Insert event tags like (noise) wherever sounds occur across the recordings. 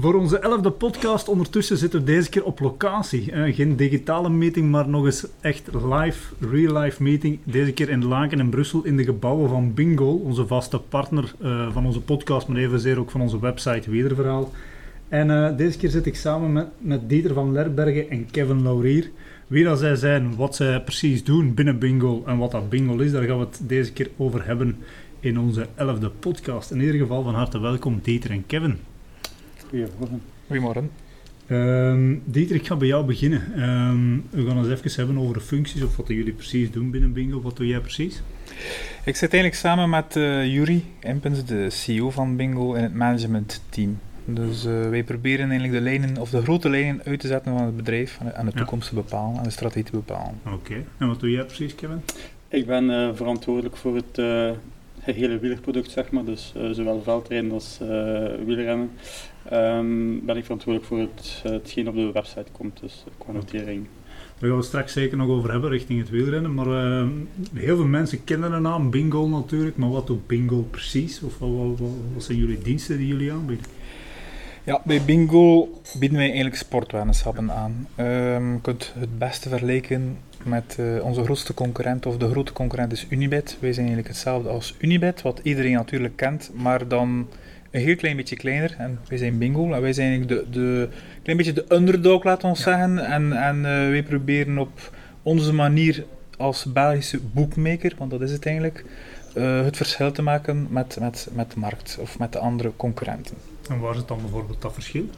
Voor onze elfde podcast ondertussen zitten we deze keer op locatie. Eh, geen digitale meeting, maar nog eens echt live, real-life meeting. Deze keer in Laken in Brussel in de gebouwen van Bingo, onze vaste partner uh, van onze podcast, maar evenzeer ook van onze website Wederverhaal. En uh, deze keer zit ik samen met, met Dieter van Lerbergen en Kevin Laurier. Wie dat zij zijn, wat zij precies doen binnen Bingo en wat dat Bingo is, daar gaan we het deze keer over hebben in onze elfde podcast. In ieder geval van harte welkom Dieter en Kevin. Goedemorgen. Goedemorgen. Um, Dieter, ik ga bij jou beginnen. Um, we gaan eens even hebben over de functies of wat jullie precies doen binnen Bingo. Wat doe jij precies? Ik zit eigenlijk samen met uh, Yuri Impens, de CEO van Bingo, in het managementteam. Dus uh, wij proberen eigenlijk de lijnen, of de grote lijnen uit te zetten van het bedrijf en de toekomst te bepalen en de strategie te bepalen. Oké, en wat doe jij precies, Kevin? Ik ben uh, verantwoordelijk voor het hele wielerproduct, zeg maar. Dus zowel veldrijden als wielrennen. Um, ben ik verantwoordelijk voor het, hetgeen op de website komt, dus qua notering. Daar gaan we straks zeker nog over hebben richting het wielrennen. Maar uh, heel veel mensen kennen de naam Bingo natuurlijk. Maar wat doet Bingo precies? Of wat, wat, wat, zijn jullie diensten die jullie aanbieden? Ja, bij Bingo bieden wij eigenlijk sportwetenschappen aan. Um, je kunt het beste vergelijken met uh, onze grootste concurrent, of de grote concurrent is Unibet. Wij zijn eigenlijk hetzelfde als Unibet, wat iedereen natuurlijk kent, maar dan een heel klein beetje kleiner. En wij zijn Bingo. En wij zijn eigenlijk de, de klein beetje de underdog, laten we zeggen. En, en uh, wij proberen op onze manier als Belgische boekmaker, want dat is het eigenlijk, uh, het verschil te maken met, met, met de markt of met de andere concurrenten. En waar zit dan bijvoorbeeld dat verschil?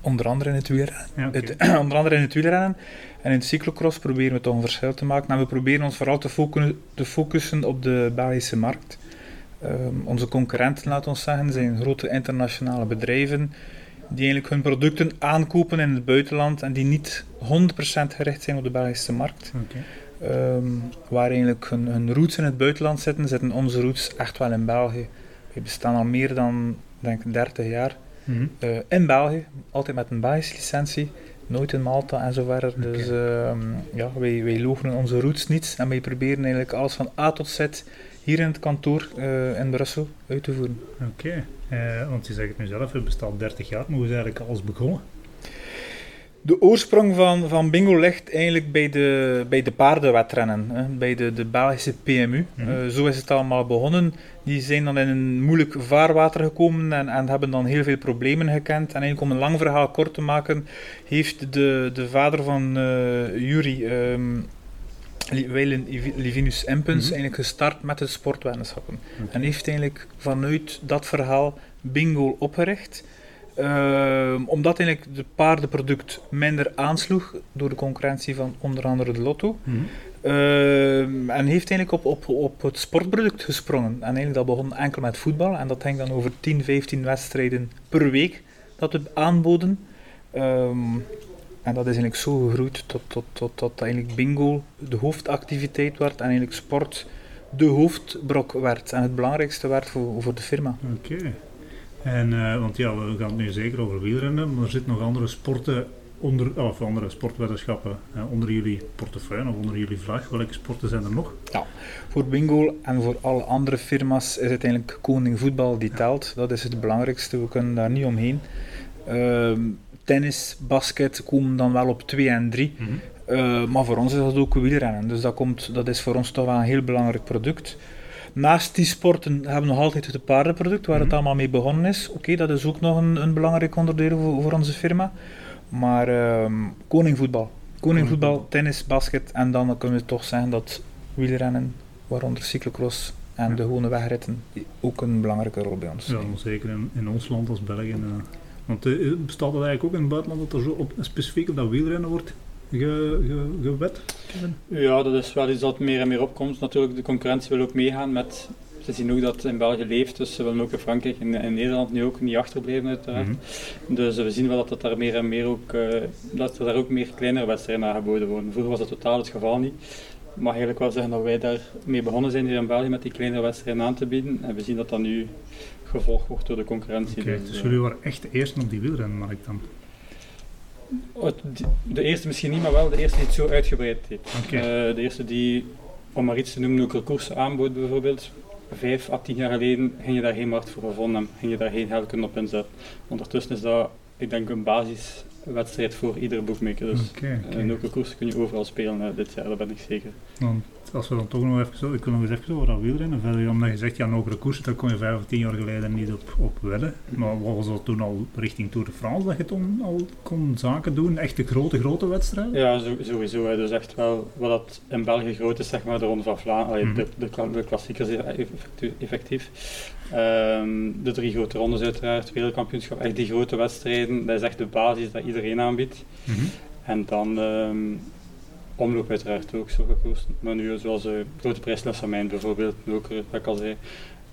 Onder andere in het wielrennen. Ja, okay. het, (clears throat) onder andere in het wielrennen. En in het cyclocross proberen we toch een verschil te maken. En we proberen ons vooral te, focussen, te focussen op de Belgische markt. Um, onze concurrenten, laten we zeggen, zijn grote internationale bedrijven die eigenlijk hun producten aankopen in het buitenland en die niet 100% gericht zijn op de Belgische markt. Okay. Um, waar eigenlijk hun, hun, roots in het buitenland zitten, zitten onze roots echt wel in België. We bestaan al meer dan denk 30 jaar mm -hmm. uh, in België, altijd met een Belgische licentie, nooit in Malta en zo verder. Okay. Dus uh, ja, wij, wij logen onze roots niet en wij proberen eigenlijk alles van A tot Z hier in het kantoor uh, in Brussel uit te voeren. Oké, okay. uh, want je zegt het nu zelf, het bestaat 30 jaar, maar hoe is eigenlijk alles begonnen? De oorsprong van, van bingo ligt eigenlijk bij de, bij de paardenwedrennen, hè, bij de, de Belgische PMU. Mm -hmm. uh, zo is het allemaal begonnen. Die zijn dan in een moeilijk vaarwater gekomen en, en hebben dan heel veel problemen gekend. En eigenlijk om een lang verhaal kort te maken, heeft de, de vader van Jury... Um, Weilen Livinus Empens mm -hmm. eigenlijk gestart met de sportwetenschappen. En heeft eigenlijk vanuit dat verhaal Bingo opgericht. Uh, omdat eigenlijk het paardenproduct minder aansloeg door de concurrentie van onder andere de Lotto. Mm -hmm. uh, en heeft eigenlijk op, op, op het sportproduct gesprongen. En eigenlijk dat begon enkel met voetbal. En dat ging dan over 10, 15 wedstrijden per week dat we aanboden. Um, en dat is eigenlijk zo gegroeid tot, tot, tot, tot eigenlijk bingo de hoofdactiviteit werd en eigenlijk sport de hoofdbrok werd en het belangrijkste werd voor, voor de firma. Oké. Okay. En, uh, want ja, we gaan het nu zeker over wielrennen, maar er zitten nog andere sporten onder, of andere sportwetenschappen uh, onder jullie portefeuille of onder jullie vlag. Welke sporten zijn er nog? Ja, voor bingo en voor alle andere firma's is het eigenlijk koning voetbal die telt. Dat is het belangrijkste, we kunnen daar niet omheen. Uh, tennis, basket komen dan wel op 2 en 3. Mm -hmm. uh, maar voor ons is dat ook wielrennen. Dus dat, komt, dat is voor ons toch wel een heel belangrijk product. Naast die sporten hebben we nog altijd het paardenproduct, waar mm -hmm. het allemaal mee begonnen is. Oké, okay, dat is ook nog een, een belangrijk onderdeel voor, voor, onze firma. Maar uh, koningvoetbal. Koningvoetbal, tennis, basket. En dan kunnen we toch zeggen dat wielrennen, waaronder cyclocross en ja. de gewone wegritten, ook een belangrijke rol bij ons Ja, zeker in, in ons land als België. Uh want uh, bestaat het eigenlijk ook in het buitenland dat er zo op, specifiek op dat wielrennen wordt ge, ge, gewet? Ja, dat is wel iets dat meer en meer opkomt. Natuurlijk, de concurrentie wil ook meegaan met... Ze zien ook dat het in België leeft, dus ze willen ook in Frankrijk en in Nederland nu ook niet achterblijven uiteraard. Mm -hmm. Dus uh, we zien wel dat, het daar meer en meer ook, uh, dat er daar ook meer kleinere wedstrijden aangeboden worden. Vroeger was dat totaal het geval niet. Ik mag eigenlijk wel zeggen dat wij daarmee begonnen zijn hier in België met die kleinere wedstrijden aan te bieden. En we zien dat dat nu gevolgd wordt door de concurrentie. Okay, dus, dus jullie waren echt de eerste op die wielrenmarkt dan? De eerste misschien niet, maar wel de eerste die het zo uitgebreid heeft. Okay. Uh, de eerste die, om maar iets te noemen, ook koersen aanbood bijvoorbeeld. vijf à tien jaar geleden ging je daar geen markt voor gevonden ging je daar geen geld kunnen op inzetten. Ondertussen is dat, ik denk, een basiswedstrijd voor iedere boekmaker. Dus in welke koers kun je overal spelen eh, dit jaar, dat ben ik zeker. Als we dan toch nog even zo, ik wil nog eens even over dat wielrennen verder, omdat je zegt, ja, hogere koersen, daar kon je vijf of tien jaar geleden niet op, op wedden. Maar was dat toen al richting Tour de France, dat je toen al kon zaken doen? Echte grote, grote wedstrijden? Ja, sowieso. Hè. Dus echt wel, wat dat in België groot is, zeg maar de Ronde van Vlaanderen, Mhm. de, de, de klassiekers effectief. Ehm, de drie grote rondes uiteraard, wereldkampioenschap, echt die grote wedstrijden, dat is echt de basis dat iedereen aanbiedt. Mhm. En dan ehm, omloop uiteraard ook, zulke koersen. Maar nu zoals de grote prijs La Samijn bijvoorbeeld, ook, eh, wat ik al zei.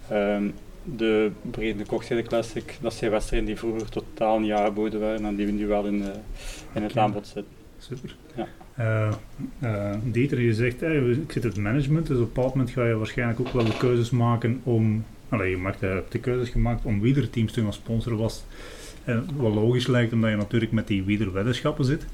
Ehm, de Brede Kochtheden Classic, dat zijn wedstrijden die vroeger totaal niet aangeboden waren en die nu wel in, eh, in het aanbod zitten. Super. Ja. Eh, eh, Dieter, je zegt, eh, ik zit in het management, dus op een bepaald moment ga je waarschijnlijk ook wel de keuzes maken om, allee, je maakt, eh, hebt de keuzes gemaakt om wielerteams te gaan sponsoren, was eh, wat logisch lijkt, omdat je natuurlijk met die wielerweddenschappen zit.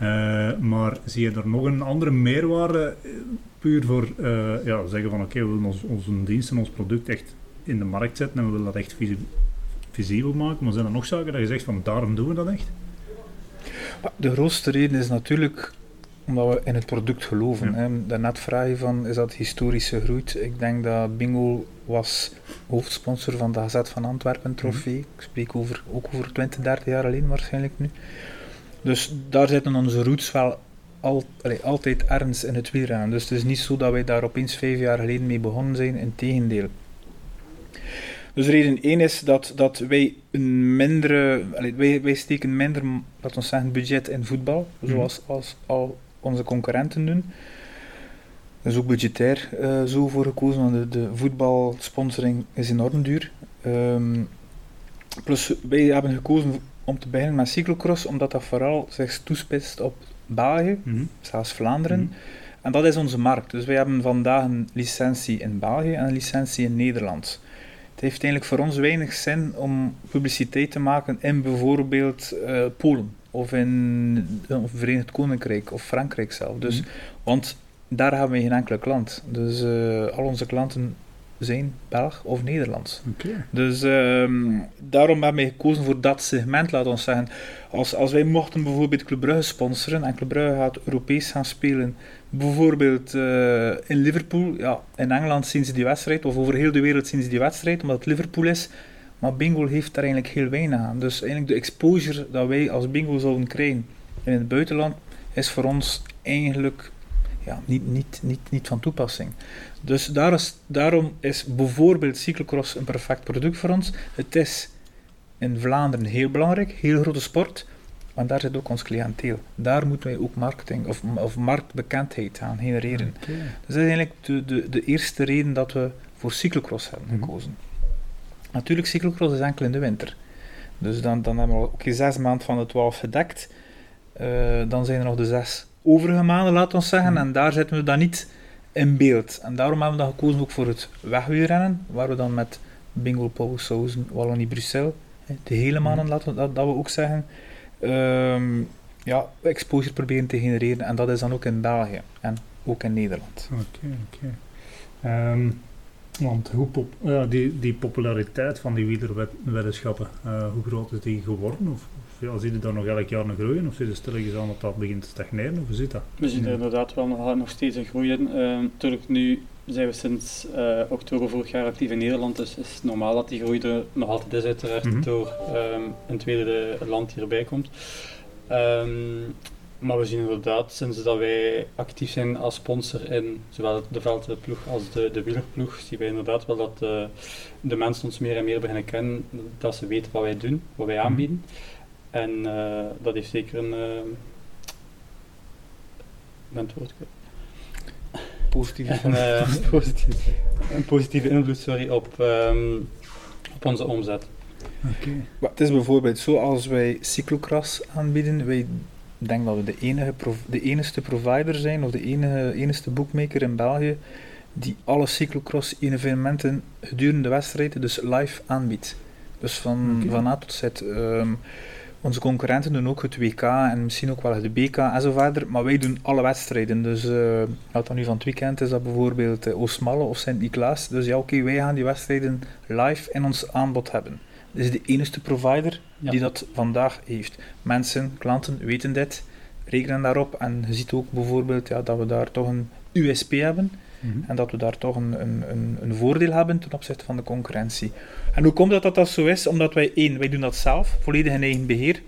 Eh, maar zie je er nog een andere meerwaarde, eh, puur voor eh, ja, zeggen van oké, we willen ons, onze dienst en ons product echt in de markt zetten en we willen dat echt visi- visibel maken, maar zijn er nog zaken dat je zegt van daarom doen we dat echt? De grootste reden is natuurlijk omdat we in het product geloven. Ja. hè. Daarnet vraag je van, is dat historisch gegroeid? Ik denk dat Bingo was hoofdsponsor van de Gazet van Antwerpen trofee. Ik spreek over, ook over 20, 30 jaar alleen waarschijnlijk nu. Dus daar zitten onze roots wel al, allee, altijd ergens in het wielrennen. Dus het is niet zo dat wij daar opeens vijf jaar geleden mee begonnen zijn, in tegendeel. Dus reden 1 is dat, dat wij een mindere, allee, wij, wij steken minder, laten we zeggen, budget in voetbal, Mhm. zoals als al onze concurrenten doen. Er is ook budgetair eh, zo voor gekozen, want de, de voetbalsponsoring is enorm duur. Ehm, plus, wij hebben gekozen om te beginnen met cyclocross, omdat dat vooral zich toespitst op België, Mhm. zelfs Vlaanderen. Mhm. En dat is onze markt. Dus wij hebben vandaag een licentie in België en een licentie in Nederland. Het heeft eigenlijk voor ons weinig zin om publiciteit te maken in bijvoorbeeld eh, Polen of in het Verenigd Koninkrijk of Frankrijk zelf. Dus, Mhm. Want daar hebben we geen enkele klant. Dus eh, al onze klanten zijn Belg of Nederlands. Dus ehm, daarom hebben we gekozen voor dat segment, laten we zeggen. Als, als wij mochten bijvoorbeeld Club Brugge sponsoren en Club Brugge gaat Europees gaan spelen, bijvoorbeeld eh, in Liverpool, ja, in Engeland zien ze die wedstrijd, of over heel de wereld zien ze die wedstrijd, omdat het Liverpool is. Maar Bingo heeft daar eigenlijk heel weinig aan. Dus eigenlijk de exposure dat wij als Bingo zouden krijgen in het buitenland, is voor ons eigenlijk ja, niet, niet, niet, niet van toepassing. Dus daar is, daarom is bijvoorbeeld cyclocross een perfect product voor ons. Het is in Vlaanderen heel belangrijk, heel grote sport, maar daar zit ook ons cliënteel. Daar moeten wij ook marketing of, of marktbekendheid aan genereren. Dus dat is eigenlijk de, de, de eerste reden dat we voor cyclocross hebben Mhm. gekozen. Natuurlijk, cyclocross is enkel in de winter. Dus dan, dan hebben we ook zes maanden van de twaalf gedekt. Eh, dan zijn er nog de zes overige maanden, laten we zeggen. Mhm. En daar zitten we dan niet in beeld. En daarom hebben we dan gekozen ook voor het wegwielrennen, waar we dan met Bingo, Pauwsausen, Wallonie, Bruxelles, hè, de hele maanden, Mhm. laten we dat, dat we ook zeggen, ehm, ja, exposure proberen te genereren. En dat is dan ook in België en ook in Nederland. Oké, oké. Ehm, want hoe pop, ja, die, die populariteit van die wielerweddenschappen, eh, hoe groot is die geworden? Of ja, zie je daar nog elk jaar een groeien? Of zit er stilletjes aan dat dat begint te stagneren? Of hoe zit dat? We zien er inderdaad wel nog, nog steeds een groei in. Ehm, natuurlijk, nu zijn we sinds eh, oktober vorig jaar actief in Nederland, dus het is normaal dat die groei er nog altijd is, uiteraard, Mhm. door ehm, een tweede land die erbij komt. Ehm, maar we zien inderdaad, sinds dat wij actief zijn als sponsor in zowel de veldploeg als de, de wielerploeg, zien wij inderdaad wel dat eh, de mensen ons meer en meer beginnen kennen, dat ze weten wat wij doen, wat wij aanbieden. En eh, dat heeft zeker een... eh, ben het woord kwijt. Positief. een, eh, (laughs) positieve, een positieve invloed sorry, op, ehm, op onze omzet. Oké. Maar het is bijvoorbeeld zo als wij cyclocross aanbieden, wij denken dat we de enige, prov- de enige provider zijn, of de enige, enige boekmaker in België, die alle cyclocross evenementen gedurende de wedstrijd dus live aanbiedt. Dus van, van A tot Z. ehm, Onze concurrenten doen ook het WK en misschien ook wel het BK en zo verder, maar wij doen alle wedstrijden. Dus uh, dan nu van het weekend is dat bijvoorbeeld uh, Oostmalle of Sint-Niklaas. Dus ja, oké, wij gaan die wedstrijden live in ons aanbod hebben. Dit is de enige provider die dat vandaag heeft. Mensen, klanten weten dit, rekenen daarop en je ziet ook bijvoorbeeld ja, dat we daar toch een USP hebben. Mhm. En dat we daar toch een, een, een, voordeel hebben ten opzichte van de concurrentie. En hoe komt dat dat, dat zo is? Omdat wij, één, wij doen dat zelf, volledig in eigen beheer.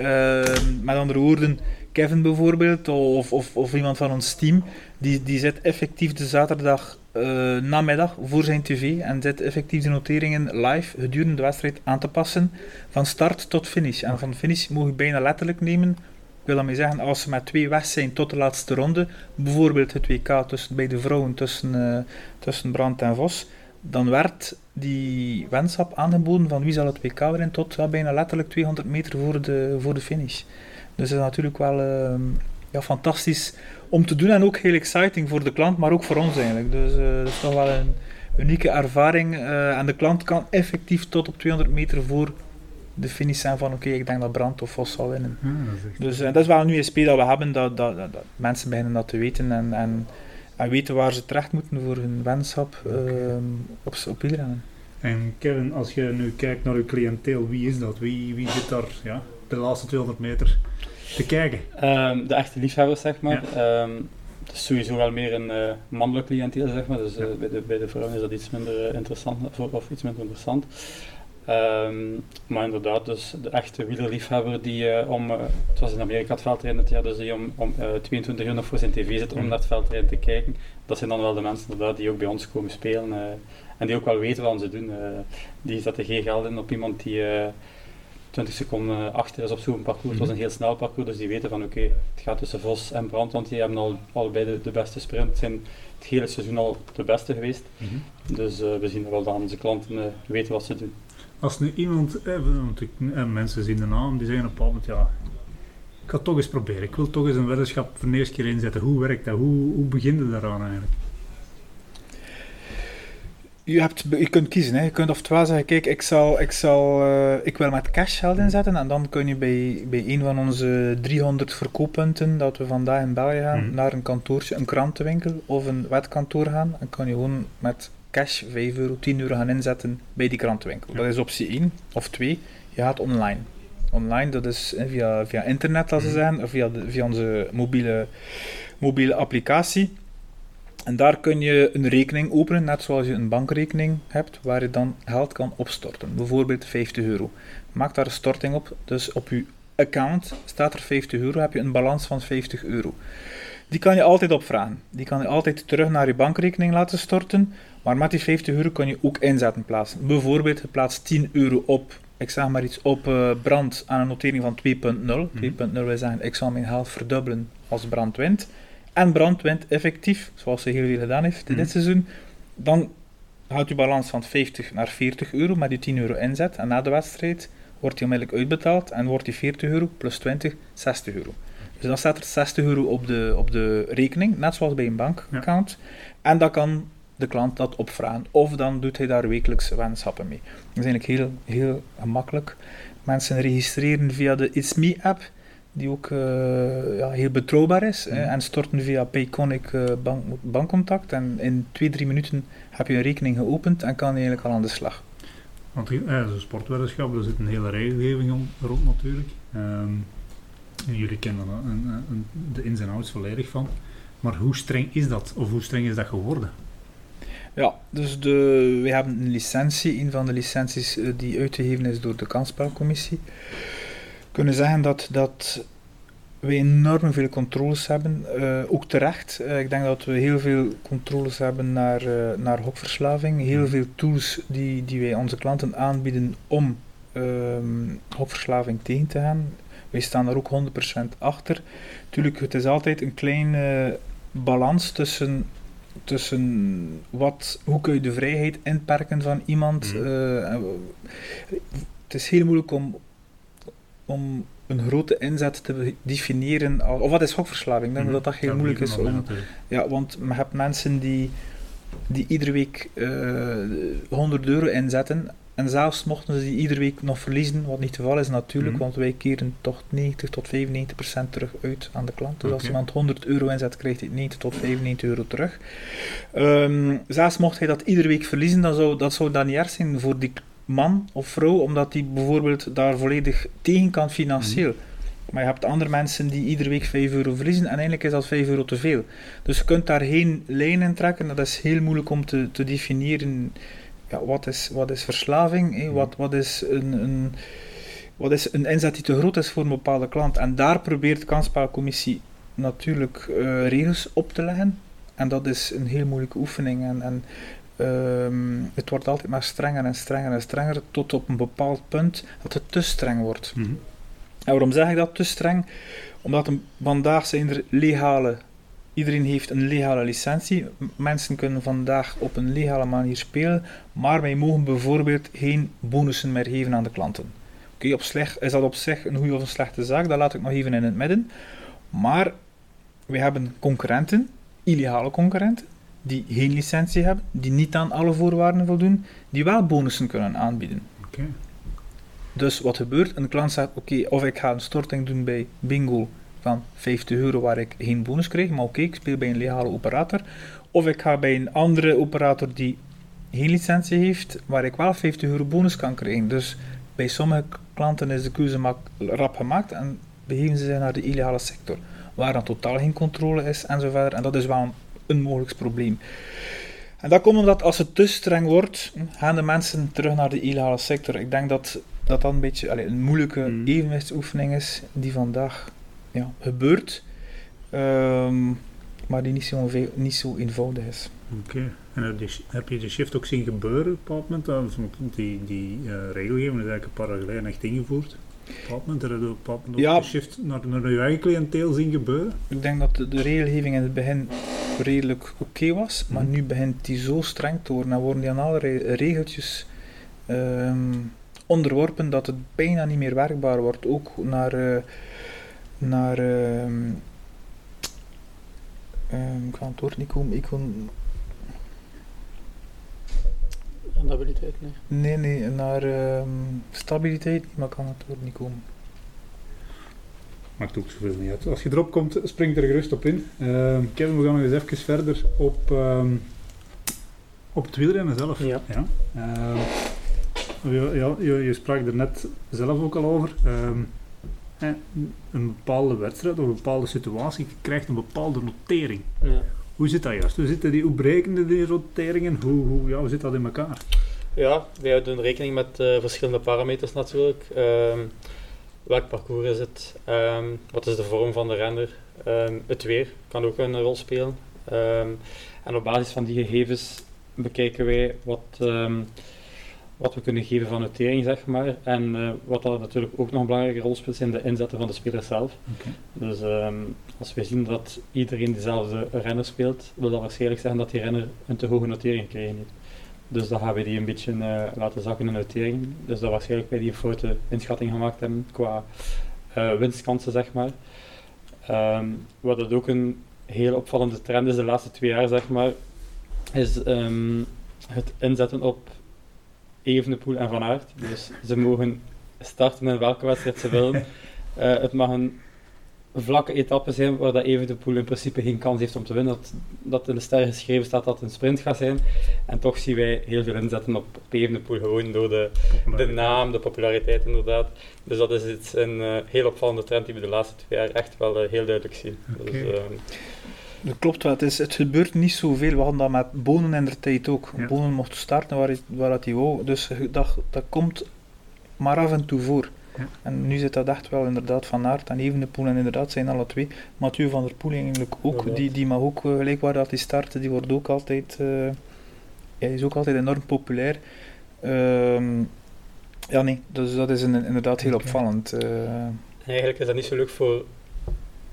Uh, met andere woorden, Kevin bijvoorbeeld, of, of, of, iemand van ons team, die, die zit effectief de zaterdag uh, namiddag voor zijn tv en zit effectief de noteringen live gedurende de wedstrijd aan te passen, van start tot finish. En van finish moet je bijna letterlijk nemen wil dat mee zeggen, als ze met twee weg zijn tot de laatste ronde, bijvoorbeeld het WK tussen, bij de vrouwen tussen, uh, tussen Brandt en Vos, dan werd die wenschap aangeboden van wie zal het WK winnen tot bijna letterlijk 200 meter voor de, voor de finish. Dus dat is natuurlijk wel uh, ja, fantastisch om te doen en ook heel exciting voor de klant, maar ook voor ons eigenlijk. Dus uh, dat is toch wel een unieke ervaring uh, en de klant kan effectief tot op 200 meter voor de finish zijn van oké, ik denk dat Brand of Vos zal winnen. dus uh, dat is wel een USP dat we hebben, dat, dat, dat, mensen beginnen dat te weten en, en, en, weten waar ze terecht moeten voor hun wenschap okay. uh, op, op wielrennen. En Kevin, als je nu kijkt naar uw cliënteel, wie is dat? Wie, wie zit daar ja, de laatste 200 meter te kijken? Um, de echte liefhebbers, zeg maar. Ja. Um, het is sowieso wel meer een uh, mannelijk cliënteel, zeg maar. Dus uh, bij, de, bij de vrouwen is dat iets minder interessant, of, of iets minder interessant. Um, maar inderdaad, dus de echte wielerliefhebber die uh, om, uh, het was in Amerika het veldrijden jaar, dus die om, om uh, eh, 22 uur nog voor zijn tv zit om mm. naar het veldrijden te kijken. Dat zijn dan wel de mensen inderdaad die ook bij ons komen spelen en die ook wel weten wat ze doen. die zetten geen geld in op iemand die 20 seconden achter is op zo'n parcours. Het was mm. een heel snel parcours, dus die weten van oké, het gaat tussen Vos en Brand, want die hebben al allebei de, de beste sprint. zijn het hele seizoen al de beste geweest. Mm -hmm. Dus we zien wel dat onze klanten weten wat ze doen. Als nu iemand, eh, want ik, eh, mensen zien de naam, die zeggen op een moment, ja, ik ga het toch eens proberen. Ik wil toch eens een weddenschap voor de eerste keer inzetten. Hoe werkt dat? Hoe, hoe begin je daaraan eigenlijk? Je, hebt, je kunt kiezen. Hè. Je kunt oftewel zeggen, kijk, ik, zal, ik, zal, uh, ik wil met cash geld inzetten. En dan kun je bij, bij een van onze 300 verkooppunten dat we vandaag in België gaan, mm. naar een kantoortje, een krantenwinkel of een wetkantoor gaan. En kan je gewoon met cash 5 euro, 10 euro gaan inzetten bij die krantenwinkel. Dat is optie 1. Of 2, je gaat online. Online, dat is via, via internet, als ze mhm. zeggen, of via, de, via onze mobiele, mobiele applicatie. En daar kun je een rekening openen, net zoals je een bankrekening hebt, waar je dan geld kan opstorten. Bijvoorbeeld 50 euro. Maak daar een storting op, dus op je account staat er 50 euro, heb je een balans van 50 euro. Die kan je altijd opvragen. Die kan je altijd terug naar je bankrekening laten storten. Maar met die 50 euro kan je ook inzetten plaatsen. Bijvoorbeeld, je plaatst 10 euro op, ik zeg maar iets, op uh, brand aan een notering van 2.0. 2.0 wil zeggen, ik zal mijn geld verdubbelen als brand wint. En brand wint effectief, zoals ze heel veel gedaan heeft in dit seizoen. Dan gaat je balans van 50 naar 40 euro met die 10 euro inzet. En na de wedstrijd wordt die onmiddellijk uitbetaald en wordt die 40 euro plus 20, 60 euro. Dus dan staat er 60 euro op de, op de rekening, net zoals bij een bankaccount. En dat kan de klant dat opvragen. Of dan doet hij daar wekelijks wenschappen mee. Dat is eigenlijk heel, heel gemakkelijk. Mensen registreren via de It's Me app, die ook uh, ja, heel betrouwbaar is. Mm. en storten via Payconic uh, bank, bankcontact. En in twee, drie minuten heb je een rekening geopend en kan je eigenlijk al aan de slag. Want uh, zo'n sportweddenschap, daar zit een hele regelgeving om, rond natuurlijk. Um, en jullie kennen de ins en outs volledig van. Maar hoe streng is dat? Of hoe streng is dat geworden? Ja, dus de, we hebben een licentie, een van de licenties eh, die uitgegeven is door de kansspelcommissie. We kunnen zeggen dat, dat we enorm veel controles hebben, uh, ook terecht. Uh, ik denk dat we heel veel controles hebben naar, uh, naar hokverslaving, heel mhm. veel tools die, die wij onze klanten aanbieden om um, hokverslaving tegen te gaan. Wij staan daar ook 100% achter. Natuurlijk, het is altijd een kleine balans tussen tussen wat, hoe kun je de vrijheid inperken van iemand. Mm. Uh, het is heel moeilijk om, om een grote inzet te definiëren. Of wat is gokverslaving? Ik denk mm. dat dat heel moeilijk is. Om, ja, want je hebt mensen die, die iedere week uh, eh, 100 euro inzetten En zelfs mochten ze die iedere week nog verliezen, wat niet het geval is natuurlijk, Mhm. want wij keren toch 90 tot 95 procent terug uit aan de klant. Dus als iemand 100 euro inzet, krijgt hij 90 tot 95 euro terug. Ehm, zelfs mocht hij dat iedere week verliezen, dan zou dat zou dan niet erg zijn voor die man of vrouw, omdat die bijvoorbeeld daar volledig tegen kan financieel. Maar je hebt andere mensen die iedere week 5 euro verliezen en eigenlijk is dat 5 euro te veel. Dus je kunt daar geen lijn in trekken. Dat is heel moeilijk om te, te definiëren. Ja, wat, is, wat is verslaving? hè? Wat, wat, is een, een, wat is een inzet die te groot is voor een bepaalde klant? En daar probeert de kansspelcommissie natuurlijk eh, regels op te leggen. En dat is een heel moeilijke oefening. En, en ehm, het wordt altijd maar strenger en strenger en strenger, tot op een bepaald punt dat het te streng wordt. Mhm. En waarom zeg ik dat te streng? Omdat een- vandaag zijn er legale. Iedereen heeft een legale licentie. Mensen kunnen vandaag op een legale manier spelen, maar wij mogen bijvoorbeeld geen bonussen meer geven aan de klanten. Oké, op is dat op zich een goede of een slechte zaak, dat laat ik nog even in het midden. Maar we hebben concurrenten, illegale concurrenten, die geen licentie hebben, die niet aan alle voorwaarden voldoen, die wel bonussen kunnen aanbieden. Oké. Dus wat gebeurt? Een klant zegt, oké, of ik ga een storting doen bij Bingo van 50 euro waar ik geen bonus krijg, maar oké, ik speel bij een legale operator. Of ik ga bij een andere operator die geen licentie heeft, waar ik wel 50 euro bonus kan krijgen. Dus bij sommige klanten is de keuze rap gemaakt en begeven ze zich naar de illegale sector, waar dan totaal geen controle is en zo verder. En dat is wel een, een mogelijk probleem. En dat komt omdat als het te streng wordt, gaan de mensen terug naar de illegale sector. Ik denk dat dat dan een beetje allee, een moeilijke Mm. evenwichtsoefening is die vandaag ja, gebeurt, ehm, maar die niet zo, niet zo eenvoudig is. Oké. En heb je, heb je de shift ook zien gebeuren op een bepaald moment? Die, die eh, regelgeving is eigenlijk een paar jaar geleden echt ingevoerd. Op moment heb je op een moment Ja. de shift naar, naar je eigen cliënteel zien gebeuren. Ik denk dat de, de regelgeving in het begin redelijk oké was, maar Mhm. nu begint die zo streng te worden en worden die aan allerlei regeltjes ehm, onderworpen dat het bijna niet meer werkbaar wordt. Ook naar, eh, naar ehm, ehm, ik ga het woord niet komen, ik kon, Rentabiliteit, nee. nee, nee, naar ehm, stabiliteit, maar ik kan het woord niet komen. Maakt ook zoveel niet uit. Als je erop komt, spring er gerust op in. Ehm, Kevin, we gaan nog eens even verder op, ehm, op het wielrennen zelf. Ja. Ja. Ehm, je, ja, je, je sprak er net zelf ook al over. Ehm, een bepaalde wedstrijd of een bepaalde situatie krijgt een bepaalde notering. Ja. Hoe zit dat juist? Hoe, zitten die, hoe breken die noteringen? Hoe, hoe, ja, hoe zit dat in elkaar? Ja, wij houden rekening met eh, verschillende parameters natuurlijk. Ehm, welk parcours is het? Ehm, wat is de vorm van de renner? Ehm, het weer kan ook een rol spelen. En op basis van die gegevens bekijken wij wat, wat we kunnen geven van notering, zeg maar. En eh, wat dan natuurlijk ook nog een belangrijke rol speelt, zijn de inzetten van de speler zelf. Dus ehm, als we zien dat iedereen dezelfde renner speelt, wil dat waarschijnlijk zeggen dat die renner een te hoge notering gekregen heeft. Dus dan gaan we die een beetje eh, laten zakken in notering. Dus dat waarschijnlijk wij die een foute inschatting gemaakt hebben qua eh, winstkansen, zeg maar. Ehm, wat dat ook een heel opvallende trend is de laatste twee jaar, zeg maar, is ehm, het inzetten op Evenepoel en Van Aert. Dus ze mogen starten in welke wedstrijd ze willen. (laughs) Eh, het mag een vlakke etappe zijn waar dat Evenepoel in principe geen kans heeft om te winnen. Dat, dat in de sterren geschreven staat dat het een sprint gaat zijn. En toch zien wij heel veel inzetten op, op Evenepoel, gewoon door de, de naam, de populariteit inderdaad. Dus dat is iets, een eh, heel opvallende trend die we de laatste twee jaar echt wel eh, heel duidelijk zien. Dus, Dat klopt wel, het, is, het gebeurt niet zoveel. We hadden dat met Bonen in de tijd ook. Ja. Bonen mocht starten waar, hij- waar dat hij wou, dus dat, dat komt maar af en toe voor. Ja. En nu zit dat echt wel inderdaad Van Aert en Evenepoel en inderdaad zijn alle twee. Mathieu van der Poel eigenlijk ook, die, die mag ook eh, gelijk waar dat hij startte, die wordt ook altijd, eh, hij is ook altijd enorm populair. Ehm, ja nee, dus dat is een- inderdaad heel opvallend. eh. Eigenlijk is dat niet zo leuk voor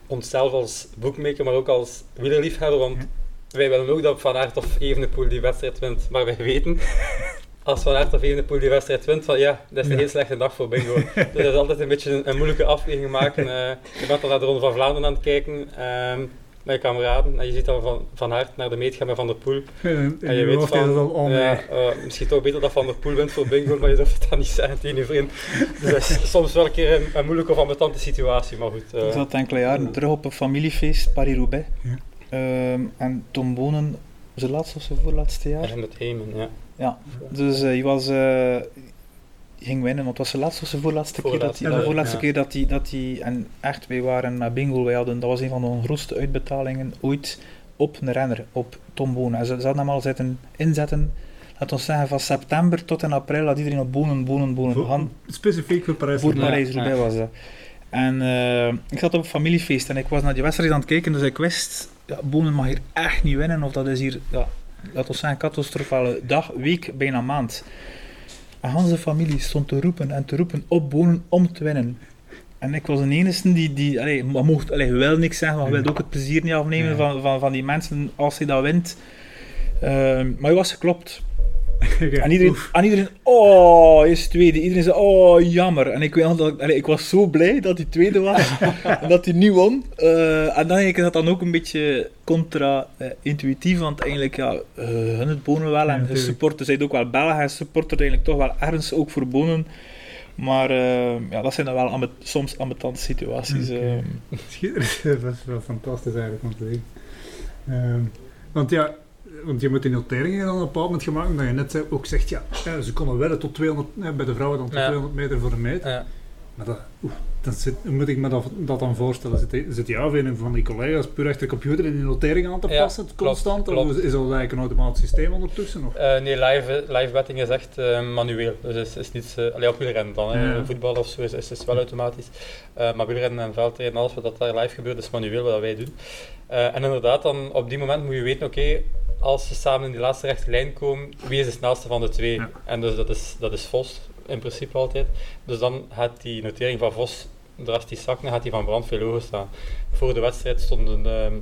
onszelf als boekmaker, maar ook als wielerliefhebber, want wij willen ook dat Van Aert of Evenepoel die wedstrijd wint. Maar wij weten, als Van Aert of Evenepoel die wedstrijd wint, van ja, dat is een Ja. heel slechte dag voor bingo. (laughs) dus dat is altijd een beetje een, een moeilijke afweging maken. eh je bent dan naar de Ronde van Vlaanderen aan het kijken. ehm, met kameraden en je ziet dan van, van hard naar de meet gaan met Van der Poel. En, En je weet van, al, ja, eh, misschien toch beter dat Van der Poel wint voor bingo, maar je durft het dan niet zeggen tegen je vriend. Dus dat is soms wel een keer een, een moeilijke of ambetante situatie, maar goed. eh, Ik zat enkele jaren terug op een familiefeest, Paris-Roubaix. Ja. Ehm, en Tom Bonen, zijn laatste of zijn voorlaatste jaar? en met Heyman, ja. Ja, dus eh, hij was... ging winnen, want het was de laatste of zijn voorlaatste keer dat hij... ja, de voorlaatste ja. keer dat hij, dat hij... En echt, wij waren met bingo, wij hadden... Dat was een van de grootste uitbetalingen ooit op een renner, op Tom Bonen. En ze, ze hadden hem al zitten inzetten, laten we zeggen, van september tot in april had iedereen op Bonen, Bonen, Bonen. Voor- gaan. specifiek voor Parijs. Voor Ja, Parijs-Roubaix ja. was dat. En eh, ik zat op een familiefeest en ik was naar die wedstrijd aan het kijken, dus ik wist, ja, Bonen mag hier echt niet winnen, of dat is hier, ja, laten we zeggen, catastrofale dag, week, bijna maand. En Hans familie stond te roepen en te roepen op Bonen om te winnen. En ik was de enige die, die allee, mocht, allee, wil niks zeggen, maar je wilt ook het plezier niet afnemen Ja. van, van, van die mensen als hij dat wint. Ehm, maar hij was geklopt. (laughs) Ja, En iedereen, oef. en iedereen, oh, is tweede. Iedereen zei, oh, jammer. En ik, weet dat ik, was zo blij dat hij tweede was en (laughs) dat hij niet won. Eh, en dan denk ik dat dan ook een beetje contra-intuïtief, want eigenlijk, ja, uh, hun het bonen wel. Ja, En de natuurlijk. supporters zijn ook wel Belgen en supporters eigenlijk toch wel ergens ook voor bonen. Maar eh, ja, dat zijn dan wel ambet- soms ambetante situaties. Eh. Schitterend. (laughs) Dat is wel fantastisch eigenlijk om te zien. Ehm, want ja, want je moet die noteringen dan op een bepaald moment gemaakt, omdat je net ook zegt, ja, eh, ze konden wedden tot 200, eh, bij de vrouwen dan tot Ja. 200 meter voor een meet. Ja. Maar dat, oeh, dat zit, hoe moet ik me dat, dat dan voorstellen? Zit, zit jou of een van die collega's puur achter de computer in die notering aan te Ja, passen, constant? klopt. Of is dat eigenlijk een automatisch systeem ondertussen? Of? Eh, nee, live, live betting is echt eh, manueel. Dus is, is niet, uh, alleen op wielrennen dan. hè. Voetbal of zo is, is, is wel automatisch. Eh, maar wielrennen en veldrijden, alles wat dat daar live gebeurt, is manueel wat wij doen. Eh, en inderdaad, dan op die moment moet je weten, oké, als ze samen in die laatste rechte lijn komen, wie is de snelste van de twee? Ja. En dus dat is, dat is Vos in principe altijd. Dus dan gaat die notering van Vos drastisch zakken, dan gaat die van Brand veel hoger staan. Voor de wedstrijd stonden ehm,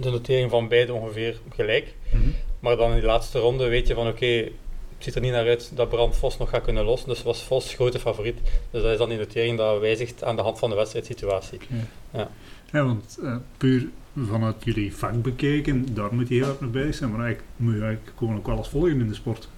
de notering van beide ongeveer gelijk. Mhm. Maar dan in die laatste ronde weet je van oké, het ziet er niet naar uit dat Brand Vos nog gaat kunnen lossen. Dus was Vos grote favoriet. Dus dat is dan die notering dat wijzigt aan de hand van de wedstrijdsituatie. Ja, want eh, puur vanuit jullie vak bekeken, daar moet je heel erg mee bezig zijn. Maar eigenlijk moet je eigenlijk gewoon ook wel eens volgen in de sport.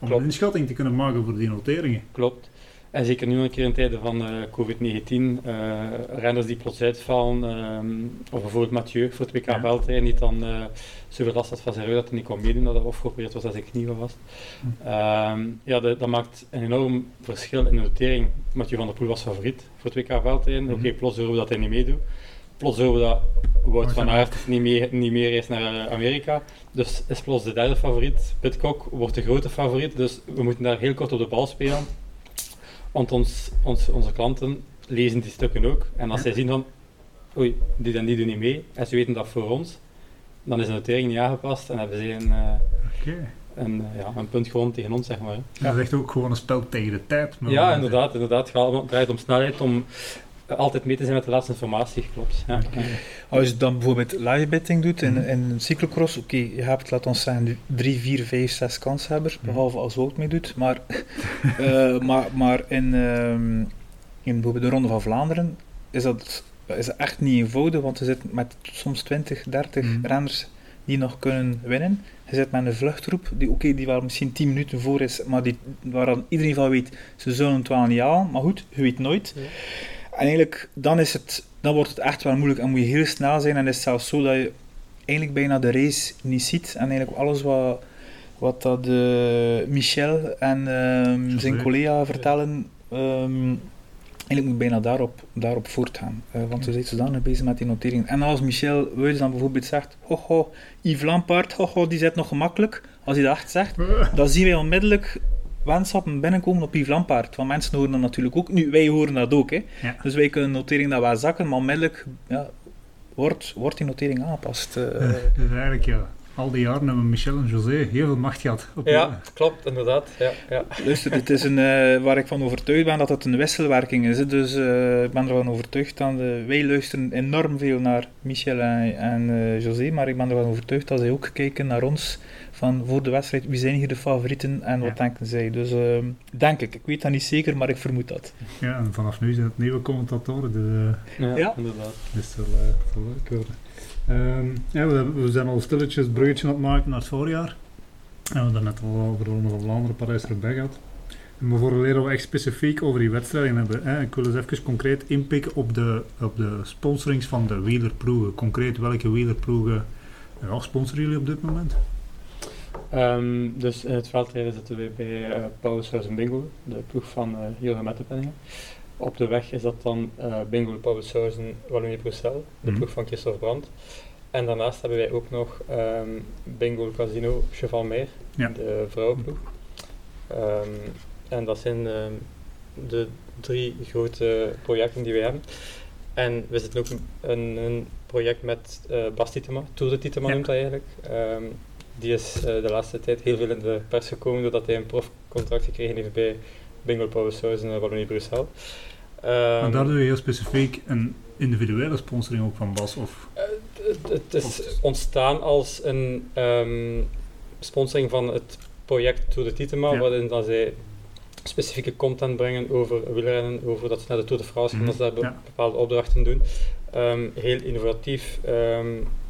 Om Klopt. een inschatting te kunnen maken voor die noteringen. Klopt. En zeker nu een keer in tijden van eh, COVID-19, eh, renners die plots uitvallen, ehm, of bijvoorbeeld Mathieu voor het WK Ja. veldrijden, die dan eh zoveel last had van zijn rug dat hij niet kon meedoen, dat hij afgeopereerd was dat zijn knie was. Hm. Ehm, ja, de- dat maakt een enorm verschil in de notering. Mathieu van der Poel was favoriet voor het WK veldrijden. Mhm. Oké, plots horen we dat hij niet meedoet. Plots horen we dat Wout van van Aert niet meer, niet meer reist naar eh, Amerika. Dus is plots de derde favoriet. Pitcock wordt de grote favoriet. Dus we moeten daar heel kort op de bal spelen. Want ons, ons, onze klanten lezen die stukken ook. En als Ja. zij zien van, oei, die en die doen niet mee, en ze weten dat voor ons, dan is de notering niet aangepast en hebben ze een, eh, eh, ja, een punt gewoon tegen ons, zeg maar. hè. Dat is echt ook gewoon een spel tegen de tijd. maar Ja, inderdaad, inderdaad. Het draait om snelheid, om altijd mee te zijn met de laatste informatie, klopt. Ja. Als je dan bijvoorbeeld live betting doet in, Mhm. in een cyclocross, oké, je hebt, laat ons zeggen, drie, vier, vijf, zes kanshebbers, Mhm. behalve als Wout meedoet. Maar, (laughs) eh, maar, maar in, ehm, in bijvoorbeeld de Ronde van Vlaanderen is dat, is dat echt niet eenvoudig, want je zit met soms 20, 30 Mhm. renners die nog kunnen winnen. Je zit met een vluchtroep, die, oké, die wel misschien 10 minuten voor is, maar die, waar dan iedereen van weet, ze zullen het wel niet halen. Maar goed, je weet nooit. Ja. En eigenlijk, dan, is het, dan wordt het echt wel moeilijk en moet je heel snel zijn. En is het zelfs zo dat je eigenlijk bijna de race niet ziet. En eigenlijk alles wat, wat dat eh, Michel en ehm, zijn collega vertellen, ehm, eigenlijk moet je bijna daarop, daarop voortgaan. Eh, want we zijn zodanig bezig met die noteringen. En als Michel Wuijs dan bijvoorbeeld zegt, ho ho, Yves Lampaard, ho ho, die zit nog gemakkelijk. Als hij dat echt zegt, (laughs) dan zien wij onmiddellijk wensappen binnenkomen op Yves Lampaard. Want mensen horen dat natuurlijk ook. Nu, wij horen dat ook. Hè. Ja. Dus wij kunnen notering dat wel zakken, maar onmiddellijk ja, wordt, wordt die notering aangepast. eh. Eh, dus eigenlijk ja, al die jaren hebben Michel en José heel veel macht gehad. Op Ja, klopt, inderdaad. Ja, ja. Luister, het is een, eh, waar ik van overtuigd ben dat het een wisselwerking is. Hè. Dus eh, ik ben ervan overtuigd dat wij luisteren enorm veel naar Michel en, en eh, José, maar ik ben ervan overtuigd dat zij ook kijken naar ons van voor de wedstrijd, wie zijn hier de favorieten en wat Ja. denken zij. Dus ehm, denk ik, ik weet dat niet zeker, maar ik vermoed dat. Ja, en vanaf nu zijn het nieuwe commentatoren, dus eh, Ja, Ja. inderdaad. dat is wel, eh, wel leuk worden. Ehm, ja, we, zijn al stilletjes het bruggetje aan het maken naar het voorjaar. En we hebben het net al over de Ronde van Vlaanderen, Parijs-Roubaix gehad. En maar voor leren we echt specifiek over die wedstrijden hebben. Hè. Ik wil eens even concreet inpikken op de, op de sponsorings van de wielerploegen. Concreet, welke wielerploegen ja, sponsoren jullie op dit moment? Ehm, dus in het veldrijden zitten we bij uh, en Bingo, de ploeg van uh, Jurgen Mettepenningen. Op de weg is dat dan uh, Bingo, Pauwelshuizen, Wallonie-Bruxelles, de Mhm. ploeg van Christophe Brandt. En daarnaast hebben wij ook nog ehm, Bingo Casino Chevalmeer, Ja. de vrouwenploeg. Ehm, en dat zijn de drie grote projecten die wij hebben. En we zitten ook een, een project met uh, Bas Tietema, Tour de Tietema Ja. noemt dat eigenlijk. Die is uh, de laatste tijd heel veel in de pers gekomen doordat hij een profcontract gekregen heeft bij Bingo Pauwelshuis en Wallonie-Bruxelles. en Ehm, daar doe je heel specifiek een individuele sponsoring ook van Bas? Of, Eh, het, is ontstaan als een ehm, sponsoring van het project Tour de Tietema, Ja. waarin dat zij specifieke content brengen over wielrennen, over dat ze naar de Tour de France gaan, Mhm, dat ze daar be- ja. bepaalde opdrachten doen. Ehm, heel innovatief,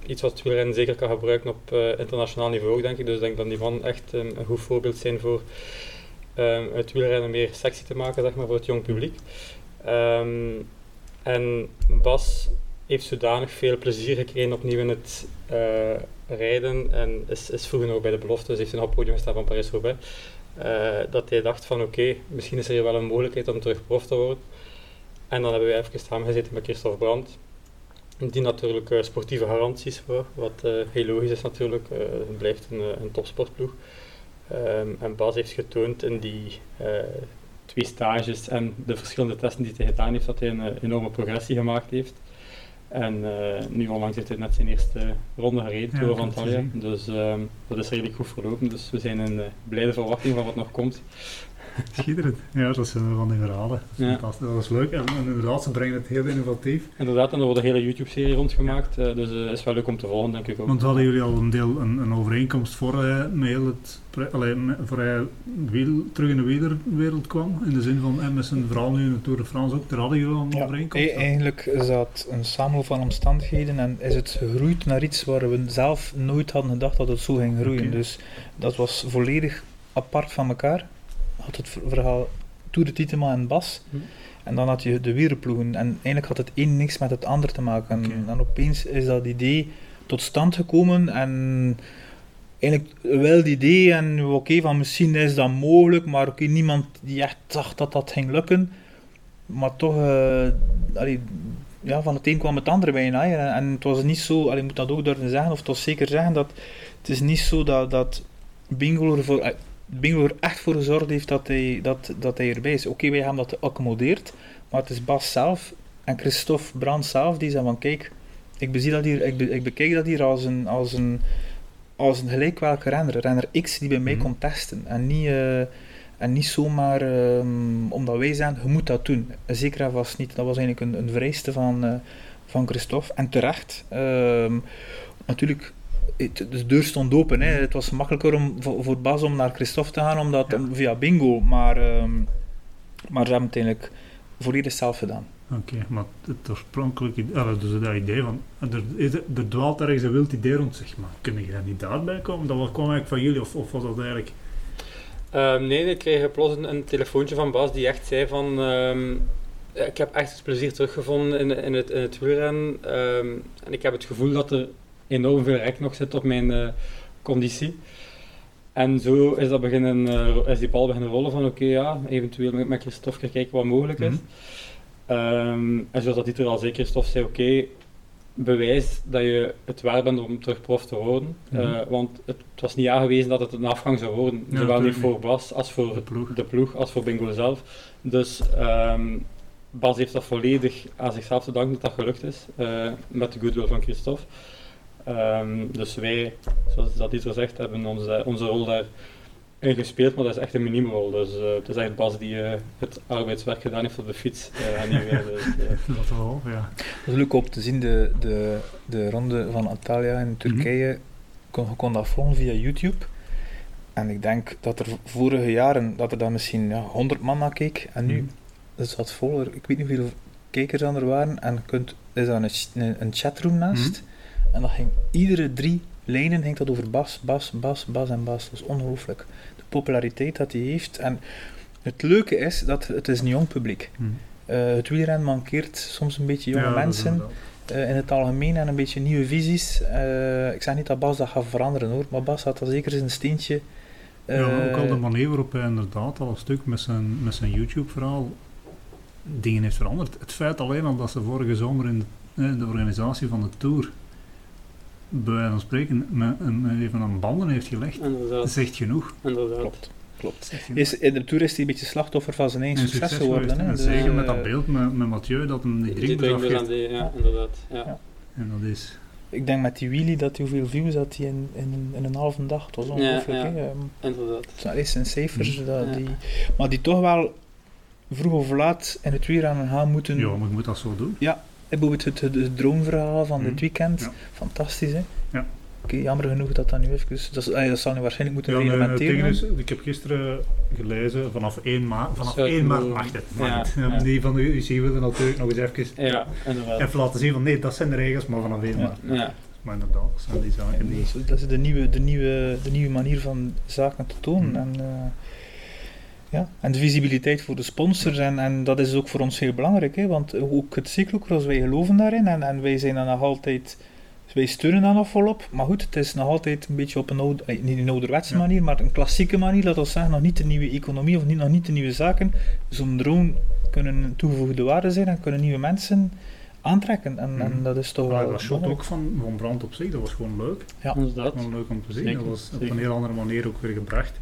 iets wat wielrennen zeker kan gebruiken op eh, internationaal niveau, denk ik. Dus ik denk dat die van echt een, een goed voorbeeld zijn voor ehm, het wielrennen meer sexy te maken, zeg maar, voor het jong publiek. Ehm, en Bas heeft zodanig veel plezier gekregen opnieuw in het eh, rijden en is, is vroeger nog bij de belofte, dus heeft een op podium gestaan van Parijs-Roubaix, eh, dat hij dacht van oké, misschien is er hier wel een mogelijkheid om terug te worden. En dan hebben we even samengezeten met Christophe Brandt, die natuurlijk eh, sportieve garanties voor, wat eh, heel logisch is natuurlijk, Eh, het blijft een, een topsportploeg. Ehm, en Bas heeft getoond in die twee stages en de verschillende testen die hij gedaan heeft, dat hij een enorme progressie gemaakt heeft. En nu onlangs heeft hij net zijn eerste ronde gereden, Ja, heb ik Antalya. Dus ehm, dat is redelijk goed verlopen. Dus we zijn in blijde verwachting van wat nog komt. (laughs) schitterend. Ja, dat zijn van die verhalen. Ja. Fantastisch. Dat is leuk. En, en inderdaad, ze brengen het heel innovatief. Inderdaad, en er wordt een hele YouTube-serie rondgemaakt. eh, dus het is wel leuk om te volgen, denk ik ook. Want hadden jullie al een deel een, een overeenkomst voor hij met heel het, allee, voor hij wiel, terug in de wielerwereld kwam? In de zin van, en met zijn verhaal nu in de Tour de France ook, daar hadden jullie al een Ja, overeenkomst? e- eigenlijk is dat een samenloop van omstandigheden en is het gegroeid naar iets waar we zelf nooit hadden gedacht dat het zo ging groeien. Dus dat was volledig apart van elkaar. Had het ver- verhaal Tour de Tietema en Bas. Hm. En dan had je de wielerploegen. En eigenlijk had het een niks met het ander te maken. En dan opeens is dat idee tot stand gekomen. En eigenlijk wel het idee. En oké, van misschien is dat mogelijk. Maar oké, niemand die echt dacht dat dat ging lukken. Maar toch, eh, allee, ja, van het een kwam het andere bijna. En, en het was niet zo, allee, ik moet dat ook durven zeggen, of toch zeker zeggen, dat het is niet zo dat, dat Bingo ervoor, eh, Bingo er echt voor gezorgd heeft dat hij, dat, dat hij erbij is. Oké, wij hebben dat geaccommodeerd, maar het is Bas zelf en Christophe Brand zelf die zeggen van kijk, ik, bezie dat hier, ik, be- ik bekijk dat hier als een, als een, als een gelijk welke renner, renner X die bij mij Mhm. komt testen. En niet, eh, en niet zomaar ehm, omdat wij zeggen, je moet dat doen. Zeker en vast niet. Dat was eigenlijk een, een vereiste van, eh, van Christophe. En terecht. Ehm, natuurlijk, de deur stond open. Hè. Het was makkelijker om, voor, voor Bas om naar Christophe te gaan omdat, Ja. om- via bingo. Maar, ehm, maar ze hebben het eigenlijk volledig zelf gedaan. Oké, maar het oorspronkelijke idee, ah, dus dat idee van, er, is, er er dwaalt ergens een wild idee rond, zeg maar. Kun je daar niet daarbij komen? Dat was- kwam eigenlijk van jullie, of, of was dat eigenlijk... Ehm, nee, ik kreeg plots een, een telefoontje van Bas die echt zei van... ehm, ik heb echt het plezier teruggevonden in, in, het, in het wielrennen. ehm, en ik heb het gevoel dat er enorm veel rek nog zit op mijn eh, conditie. En zo is, dat beginnen, eh, is die bal beginnen rollen van oké, ja, eventueel met, met Christophe kijken wat mogelijk is. Mhm. Ehm, en zoals dat Dieter al zei, Christophe zei oké, bewijs dat je het waar bent om terug prof te worden. Mhm. Eh, want het, het was niet aangewezen dat het een afgang zou worden. Ja, Zowel niet voor Bas als voor De ploeg. de ploeg als voor Bingo zelf. Dus ehm, Bas heeft dat volledig aan zichzelf te danken dat dat gelukt is, met de goodwill van Christophe. Ehm, dus wij, zoals dat Dieter zegt, hebben onze, onze rol daar in gespeeld, maar dat is echt een minimumrol. Dus eh, het is echt Bas die eh, het arbeidswerk gedaan heeft op de fiets. eh, en niet wij. Dus, eh, Dat wel, ja. Dat is leuk om te zien, de, de, de ronde van Antalya in Turkije. Kon, je kon dat volgen via YouTube. En ik denk dat er vorige jaren, dat er dan misschien ja, 100 man naar keek. En nu Mhm. is dat vol. Ik weet niet hoeveel kijkers er waren. En je kunt, er is een, ch- een, een chatroom naast. En dat ging iedere drie lijnen ging dat over bas, bas, bas, bas en bas. Dat is ongelooflijk. De populariteit dat hij heeft. En het leuke is dat het is een jong publiek. Eh het wielrennen mankeert soms een beetje jonge Ja, mensen eh, in het algemeen en een beetje nieuwe visies. Eh, ik zeg niet dat Bas dat gaat veranderen hoor, maar Bas had dat zeker zijn steentje. Ja, ook al de manier waarop hij inderdaad al een stuk met zijn, met zijn YouTube-verhaal dingen heeft veranderd. Het feit alleen al dat ze vorige zomer in de, eh, de organisatie van de Tour, bij wijze van spreken, met, met even aan banden heeft gelegd, Inderdaad, zegt genoeg. inderdaad. Klopt, klopt. Is, in de Tour is hij een beetje slachtoffer van zijn eigen succes, succes geworden. geweest, hè. En Dus, zeker met dat beeld met, met Mathieu, dat hem die aan afgeeft. die, ja, inderdaad. Ja. Ja. En dat is... Ik denk met die wheelie dat hij hoeveel views had hij in, in, in een halve dag. Het was ongelooflijk. ja. hè. Ehm, Inderdaad. Het zijn eerst zijn cijfers, Mhm. dat Ja. die, maar die toch wel vroeg of laat in het wielrennen gaan moeten. Ja, maar je moet dat zo doen. Bijvoorbeeld het, het, het droomverhaal van Mhm. dit weekend. Ja. Fantastisch, hè? Ja. Oké, jammer genoeg dat dat nu even... Dat, is- ah dat zal nu waarschijnlijk moeten Ja, reglementeren. ding is, ik heb gisteren gelezen, vanaf 1 maart, vanaf Zou ik 1 maart mag het. Ja, ja. Die van de UC willen natuurlijk nog eens even, Ja, inderdaad. even laten zien van nee, dat zijn de regels, maar vanaf 1 Ja. maart. Ja. Maar inderdaad, dat zijn die zaken die... Dus dat is de nieuwe, de, nieuwe, de nieuwe manier van zaken te tonen. Mhm. En, eh, ja. en de visibiliteit voor de sponsors. En, en dat is ook voor ons heel belangrijk. Hè? Want ook het cyclocross, wij geloven daarin. En, en wij zijn dan nog altijd... Wij steunen dat nog volop. Maar goed, het is nog altijd een beetje op een oude... eh, Niet een ouderwetse Ja. manier, maar een klassieke manier. Dat wil zeggen, nog niet de nieuwe economie of niet, nog niet de nieuwe zaken. Zo'n drone kunnen een toegevoegde waarde zijn en kunnen nieuwe mensen aantrekken. En, en Mhm. dat is toch Maar wel dat shot ook van, van Brand op zich, dat was gewoon leuk. Inderdaad. Gewoon leuk om te zien. Zeker, dat was op een heel andere manier ook weer gebracht.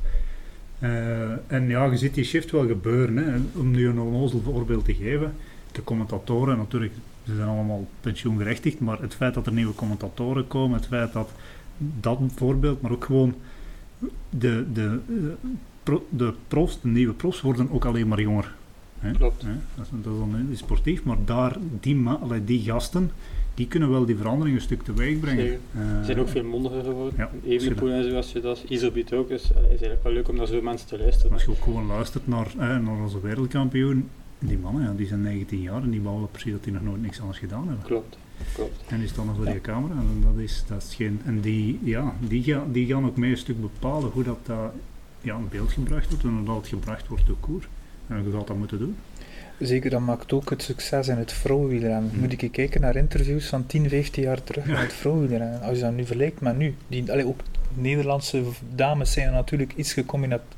Eh, en ja, je ziet die shift wel gebeuren. Hè. Om nu een onnozel voorbeeld te geven. De commentatoren, natuurlijk, ze zijn allemaal pensioengerechtigd, maar het feit dat er nieuwe commentatoren komen, het feit dat dat voorbeeld, maar ook gewoon de, de, eh, de profs, de nieuwe profs, worden ook alleen maar jonger. Hè. Klopt. Hè. Dat, is, dat is dan sportief, maar daar, die, die gasten, die kunnen wel die verandering een stuk teweeg brengen. Eh, Ze zijn ook veel mondiger geworden. Ja, Evenepoel en zo, als je dat Iserbiet ook. Dus het is eigenlijk wel leuk om naar zo'n mensen te luisteren. Als je ook gewoon luistert naar, eh, naar onze wereldkampioen, die mannen ja, die zijn 19 jaar en die bouwen precies dat die nog nooit niks anders gedaan hebben. Klopt. Klopt. En die staan dan voor die camera en dat is, dat is geen... En die, ja, die, ga, die gaan ook mee een stuk bepalen hoe dat, dat ja, in beeld gebracht wordt en hoe dat het gebracht wordt door koer. En je gaat dat moeten doen. Zeker, dat maakt ook het succes in het vrouwenwielrennen. Hmm. Moet ik kijken naar interviews van 10, 15 jaar terug Ja. in het vrouwenwielrennen. Als je dat nu vergelijkt met nu. Die, allee, ook Nederlandse dames zijn natuurlijk iets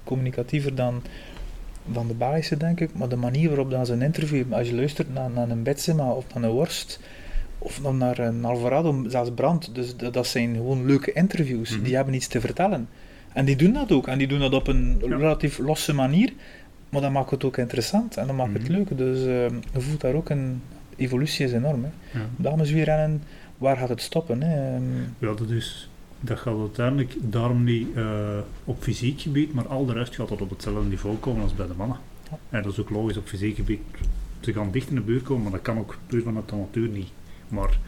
communicatiever dan, dan de Belgische, denk ik. Maar de manier waarop dat ze een interview hebben, als je luistert naar, naar een Betsema of naar een Worst, of dan naar een Alvarado, zelfs Brand. Dus dat, dat zijn gewoon leuke interviews. Mhm. Die hebben iets te vertellen. En die doen dat ook. En die doen dat op een Ja. relatief losse manier. Maar dat maakt het ook interessant en dat maakt het Mhm. leuk. Dus eh, je voelt daar ook een evolutie is enorm. Hè. Ja. Dames weer rennen, waar gaat het stoppen? Hè? Ehm, Ja, dat is... Dat gaat uiteindelijk daarom niet eh, op fysiek gebied, maar al de rest gaat dat op hetzelfde niveau komen als bij de mannen. Ja. En dat is ook logisch op fysiek gebied. Ze gaan dicht in de buurt komen, maar dat kan ook puur vanuit de natuur niet. Maar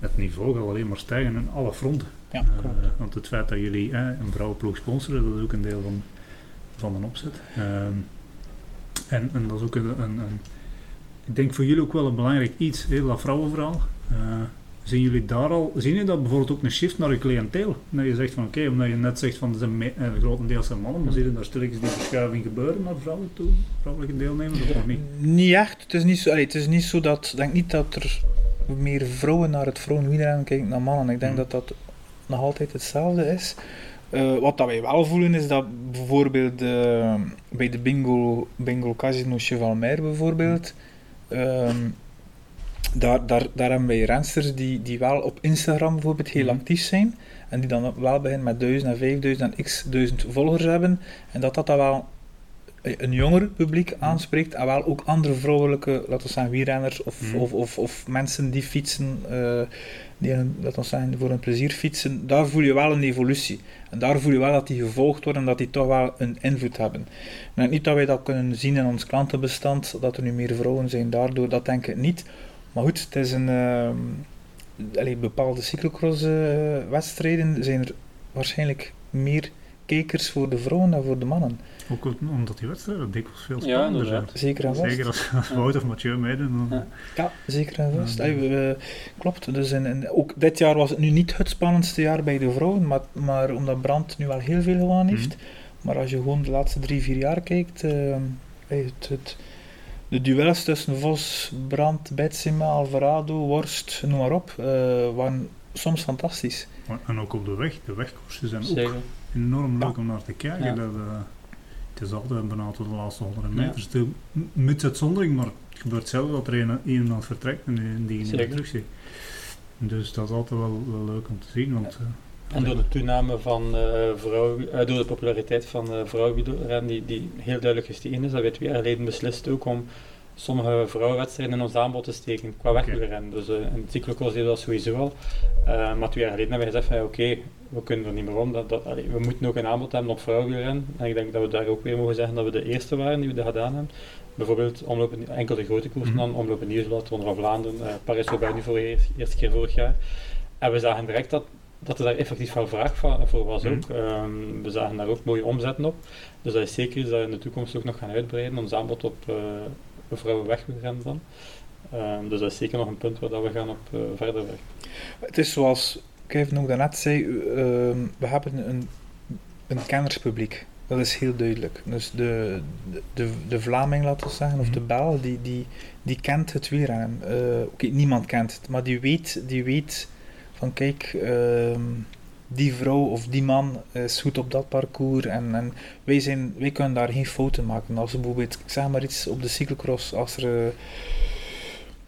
het niveau gaat alleen maar stijgen in alle fronten. Ja, Eh, want het feit dat jullie eh, een vrouwenploeg sponsoren, dat is ook een deel van, van de opzet. En, en dat is ook een, een, een- ik denk voor jullie ook wel een belangrijk iets, hè, dat vrouwenverhaal. Eh, zien jullie daar al, zien jullie dat bijvoorbeeld ook een shift naar je cliënteel? Dat je zegt van oké, omdat je net zegt van er zijn me, eh, grotendeels zijn mannen, maar zie je daar stilletjes die verschuiving gebeuren naar vrouwen toe, vrouwelijke deelnemers of niet? Niet echt. Het is niet zo, allee, het is niet zo dat. Ik denk niet dat er meer vrouwen naar het vrouwenwielrennen kijken dan mannen. Ik denk Hmm. dat dat nog altijd hetzelfde is. Eh, wat dat wij wel voelen is dat bijvoorbeeld eh, bij de bingo, bingo Casino Chevalmer bijvoorbeeld, ehm, daar, daar, daar hebben wij rensters die, die wel op Instagram bijvoorbeeld heel Mhm. actief zijn en die dan wel beginnen met 1000 en 5000 en x duizend volgers hebben en dat dat dan wel een jonger publiek aanspreekt en wel ook andere vrouwelijke, laten we zeggen, wielrenners of, Mhm. of, of, of mensen die fietsen, eh, die laten we zeggen, voor een plezier fietsen, daar voel je wel een evolutie. En daar voel je wel dat die gevolgd worden en dat die toch wel een invloed hebben. Ik denk niet dat wij dat kunnen zien in ons klantenbestand, dat er nu meer vrouwen zijn daardoor, dat denk ik niet. Maar goed, het is een... ehm, bepaalde cyclocross eh, zijn er waarschijnlijk meer kijkers voor de vrouwen dan voor de mannen. Ook omdat die wedstrijden dikwijls veel Ja, spannender zijn. Zeker en vast. Zeker als, (laughs) als Wout of Mathieu meedoen. dan- Ja. Ja, zeker en vast. Ja. Klopt. Dus in, in- ook dit jaar was het nu niet het spannendste jaar bij de vrouwen, maar, maar omdat Brand nu al heel veel gewonnen heeft. Mhm. Maar als je gewoon de laatste drie, vier jaar kijkt, eh, ey, het, het, de duels tussen Vos, Brand, Betsema, Alvarado, Worst, noem maar op, eh, waren soms fantastisch. En ook op de weg. De wegkoersen zijn ook enorm leuk om naar te kijken. Ja. Dat, eh, het is altijd bijna tot de laatste 100 Ja. meter. stil. Met uitzondering, maar het gebeurt zelden dat er een, iemand vertrekt en die- niet terug. Dus dat is altijd wel, wel leuk om te zien. Want, eh, En door de toename van eh vrouw, eh, door de populariteit van uh, vrouwenwielrennen die, die heel duidelijk gestegen is, dat we twee jaar geleden beslist ook om sommige vrouwenwedstrijden in ons aanbod te steken qua wegwielrennen. Dus uh, in het cyclocross deden we dat sowieso al. Uh, maar twee jaar geleden hebben we gezegd van oké, we kunnen er niet meer om. Dat, dat, allee, we moeten ook een aanbod hebben op vrouwenwielrennen. En ik denk dat we daar ook weer mogen zeggen dat we de eerste waren die we dat gedaan hebben. Bijvoorbeeld omlopen, enkel de grote koersen Mhm. dan, omlopen Nieuwsblad, Ronde van Vlaanderen, uh, Paris-Roubaix nu voor de eerste, keer vorig jaar. En we zagen direct dat dat er daar effectief wel vraag voor was ook. Mhm. Um, we zagen daar ook mooie omzetten op. Dus dat is zeker iets dat we in de toekomst ook nog gaan uitbreiden, ons aanbod op uh, vrouwen wegrennen dan. Um, dus dat is zeker nog een punt waar dat we gaan op uh, verder werken. Het is zoals Kevin ook daarnet zei, uh, we hebben een, een kennerspubliek. Dat is heel duidelijk. Dus de, de, de Vlaming, laten we zeggen, of de Bel, die, die, die kent het wielrennen. Uh, Oké, okay, niemand kent het, maar die weet, die weet van kijk, uh, die vrouw of die man is goed op dat parcours en, en wij, zijn, wij kunnen daar geen fouten maken. Als bijvoorbeeld, ik zeg maar iets op de cyclocross, als er... Uh,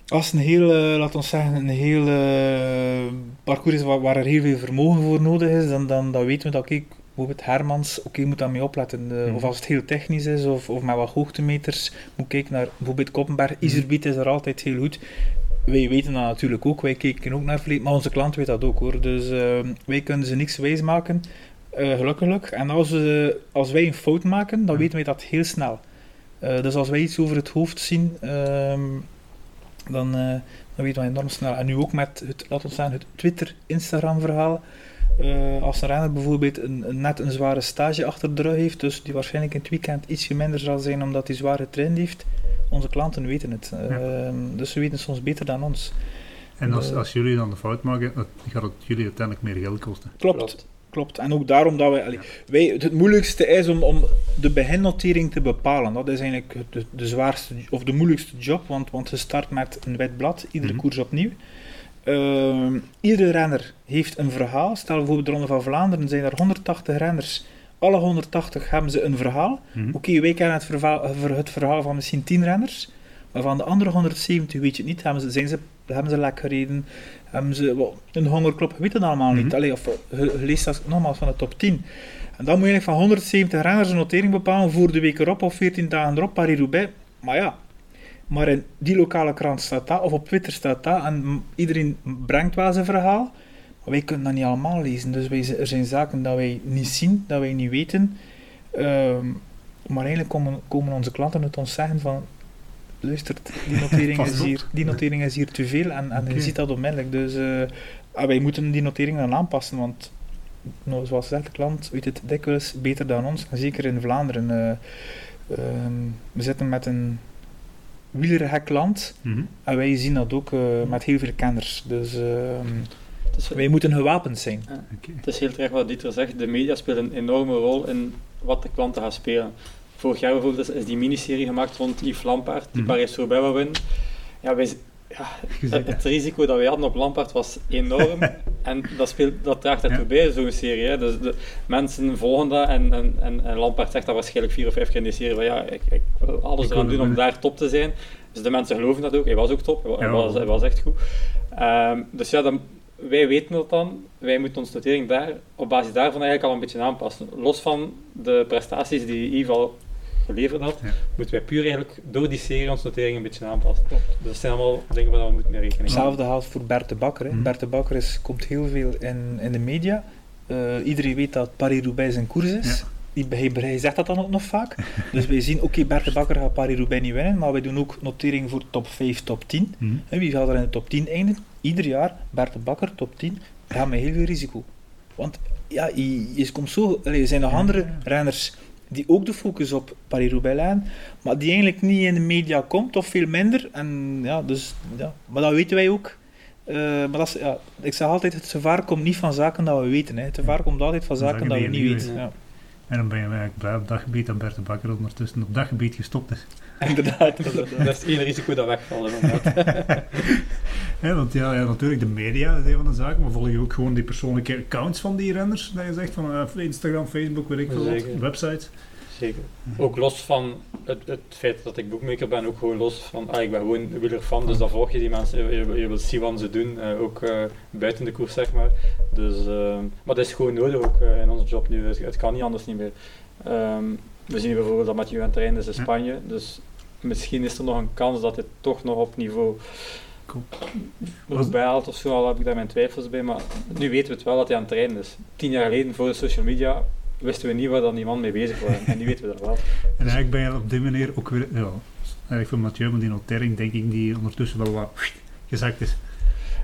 als een heel, uh, laten we zeggen, een heel uh, parcours is waar, waar, er heel veel vermogen voor nodig is, dan, dan, dan weten we dat, kijk, bijvoorbeeld Hermans, oké, okay, moet daarmee opletten. Uh, mm. Of als het heel technisch is, of, of met wat hoogtemeters, moet kijken naar bijvoorbeeld Koppenberg. Mm. Iserbiet is er altijd heel goed. Wij weten dat natuurlijk ook, wij kijken ook naar verleden, maar onze klant weet dat ook hoor. Dus uh, wij kunnen ze niks wijs maken, uh, gelukkig. En als, we, als wij een fout maken, dan mm. weten wij dat heel snel. Dus als wij iets over het hoofd zien, um, dan, uh, dan weten we enorm snel. En nu ook met het, laten we zeggen, het Twitter-Instagram-verhaal. Uh, als een renner bijvoorbeeld een, een, net een zware stage achter de rug heeft, dus die waarschijnlijk in het weekend ietsje minder zal zijn omdat hij zware train heeft, onze klanten weten het. Ja. Uh, dus ze weten soms beter dan ons. En als, als jullie dan de fout maken, gaat het jullie uiteindelijk meer geld kosten? Klopt. Klopt. En ook daarom dat wij, allee, wij het, het moeilijkste is om, om de beginnotering te bepalen. Dat is eigenlijk de, de zwaarste of de moeilijkste job, want, want je start met een wit blad, iedere mm -hmm. koers opnieuw. Uh, iedere renner heeft een verhaal. Stel bijvoorbeeld de Ronde van Vlaanderen zijn er 180 renners. Alle 180 hebben ze een verhaal. Mm -hmm. Oké, okay, wij kennen het verhaal, het verhaal van misschien 10 renners. Maar van de andere 170 weet je het niet. Hebben ze, zijn ze, hebben ze lek gereden? Hebben ze well, een hongerklop? Weet het allemaal mm -hmm. niet. Allee, of je, je leest dat nogmaals van de top 10. En dan moet je van 170 renners een notering bepalen voor de week erop of 14 dagen erop, Paris-Roubaix. Maar ja, maar in die lokale krant staat dat, of op Twitter staat dat, en iedereen brengt wel zijn verhaal. Maar wij kunnen dat niet allemaal lezen. Dus wij, er zijn zaken dat wij niet zien, dat wij niet weten. Um, maar eigenlijk komen, komen onze klanten het ons zeggen van luistert, die (laughs) notering, is hier, die notering is hier te veel en, en okay. je ziet dat onmiddellijk. Dus uh, wij moeten die notering dan aanpassen, want nou, zoals zegt de klant, weet het dikwijls beter dan ons. En zeker in Vlaanderen. Uh, um, we zitten met een wielergek land mm -hmm. en wij zien dat ook uh, met heel veel kenners. Dus is, wij moeten gewapend zijn. Ja, okay. Het is heel terecht wat Dieter zegt, de media spelen een enorme rol in wat de klanten gaan spelen. Vorig jaar bijvoorbeeld is, is die miniserie gemaakt rond Yves Lampaard, die mm -hmm. Paris-Roubaix wil winnen. Ja, wij, ja, het, het, risico dat wij hadden op Lampaard was enorm (laughs) en dat, speelt, dat draagt ja. bij, zo'n serie. Hè. Dus de mensen volgen dat en, en, en, en Lampaard zegt dat waarschijnlijk vier of vijf keer in die serie van ja, ik, ik wil alles eraan doen om daar top te zijn. Dus de mensen geloven dat ook, hij was ook top, hij, ja. was, hij was echt goed. Um, dus ja, dan, wij weten dat dan, wij moeten onze notering daar op basis daarvan eigenlijk al een beetje aanpassen. Los van de prestaties die Yves al geleverd had, ja. moeten wij puur eigenlijk door die serie onze notering een beetje aanpassen. Klopt. Dus dat zijn allemaal dingen waar we moeten mee rekenen. Hetzelfde geldt voor Bert de Bakker. Mm. Bert de Bakker is, komt heel veel in, in de media. Uh, iedereen weet dat Paris-Roubaix zijn koers is. Ja. Hij, hij zegt dat dan ook nog vaak. (laughs) dus wij zien, oké, okay, Bert de Bakker gaat Paris-Roubaix niet winnen, maar wij doen ook notering voor top 5, top 10. Mm. En wie gaat er in de top 10 eindigen? Ieder jaar, Bert de Bakker, top 10, gaat met heel veel risico. Want ja, je, je komt zo... er zijn nog andere renners die ook de focus op Paris-Roubaix leggen, maar die eigenlijk niet in de media komt, of veel minder. En, ja, dus, ja. Maar dat weten wij ook. Eh, maar dat is, ja, ik zeg altijd, het gevaar komt niet van zaken dat we weten. Hè. Het gevaar komt altijd van Zaken zaken dat we niet weten. Ja. En dan ben je eigenlijk blij op dat gebied dat Bert de Bakker ondertussen op dat gebied gestopt is. (laughs) Inderdaad. Dat, dat is ene risico dat wegvalt. inderdaad. (laughs) Ja, want ja, ja, natuurlijk, de media is een van de zaken, maar volg je ook gewoon die persoonlijke accounts van die renners? Dat je zegt van eh, Instagram, Facebook, weet ik veel wat, websites. Zeker. Ook los van het, het feit dat ik boekmaker ben, ook gewoon los van, ah, ik ben gewoon wielerfan, dus dan volg je die mensen, je, je wilt zien wat ze doen, eh, ook eh, buiten de koers zeg maar. Dus, eh, maar dat is gewoon nodig ook eh, in onze job nu, het, het kan niet anders niet meer. Ehm, we zien bijvoorbeeld dat Mathieu aan het trainen is in. Spanje, dus misschien is er nog een kans dat hij toch nog op niveau Cool. erbij haalt of zo, al heb ik daar mijn twijfels bij, maar nu weten we het wel dat hij aan het trainen is. Tien jaar geleden, voor de social media, wisten we niet waar dan die man mee bezig was, en nu weten we dat wel. (laughs) En eigenlijk ben je op die manier ook weer, ja, eigenlijk voor Mathieu, maar die notering denk ik die ondertussen wel wat gezakt is.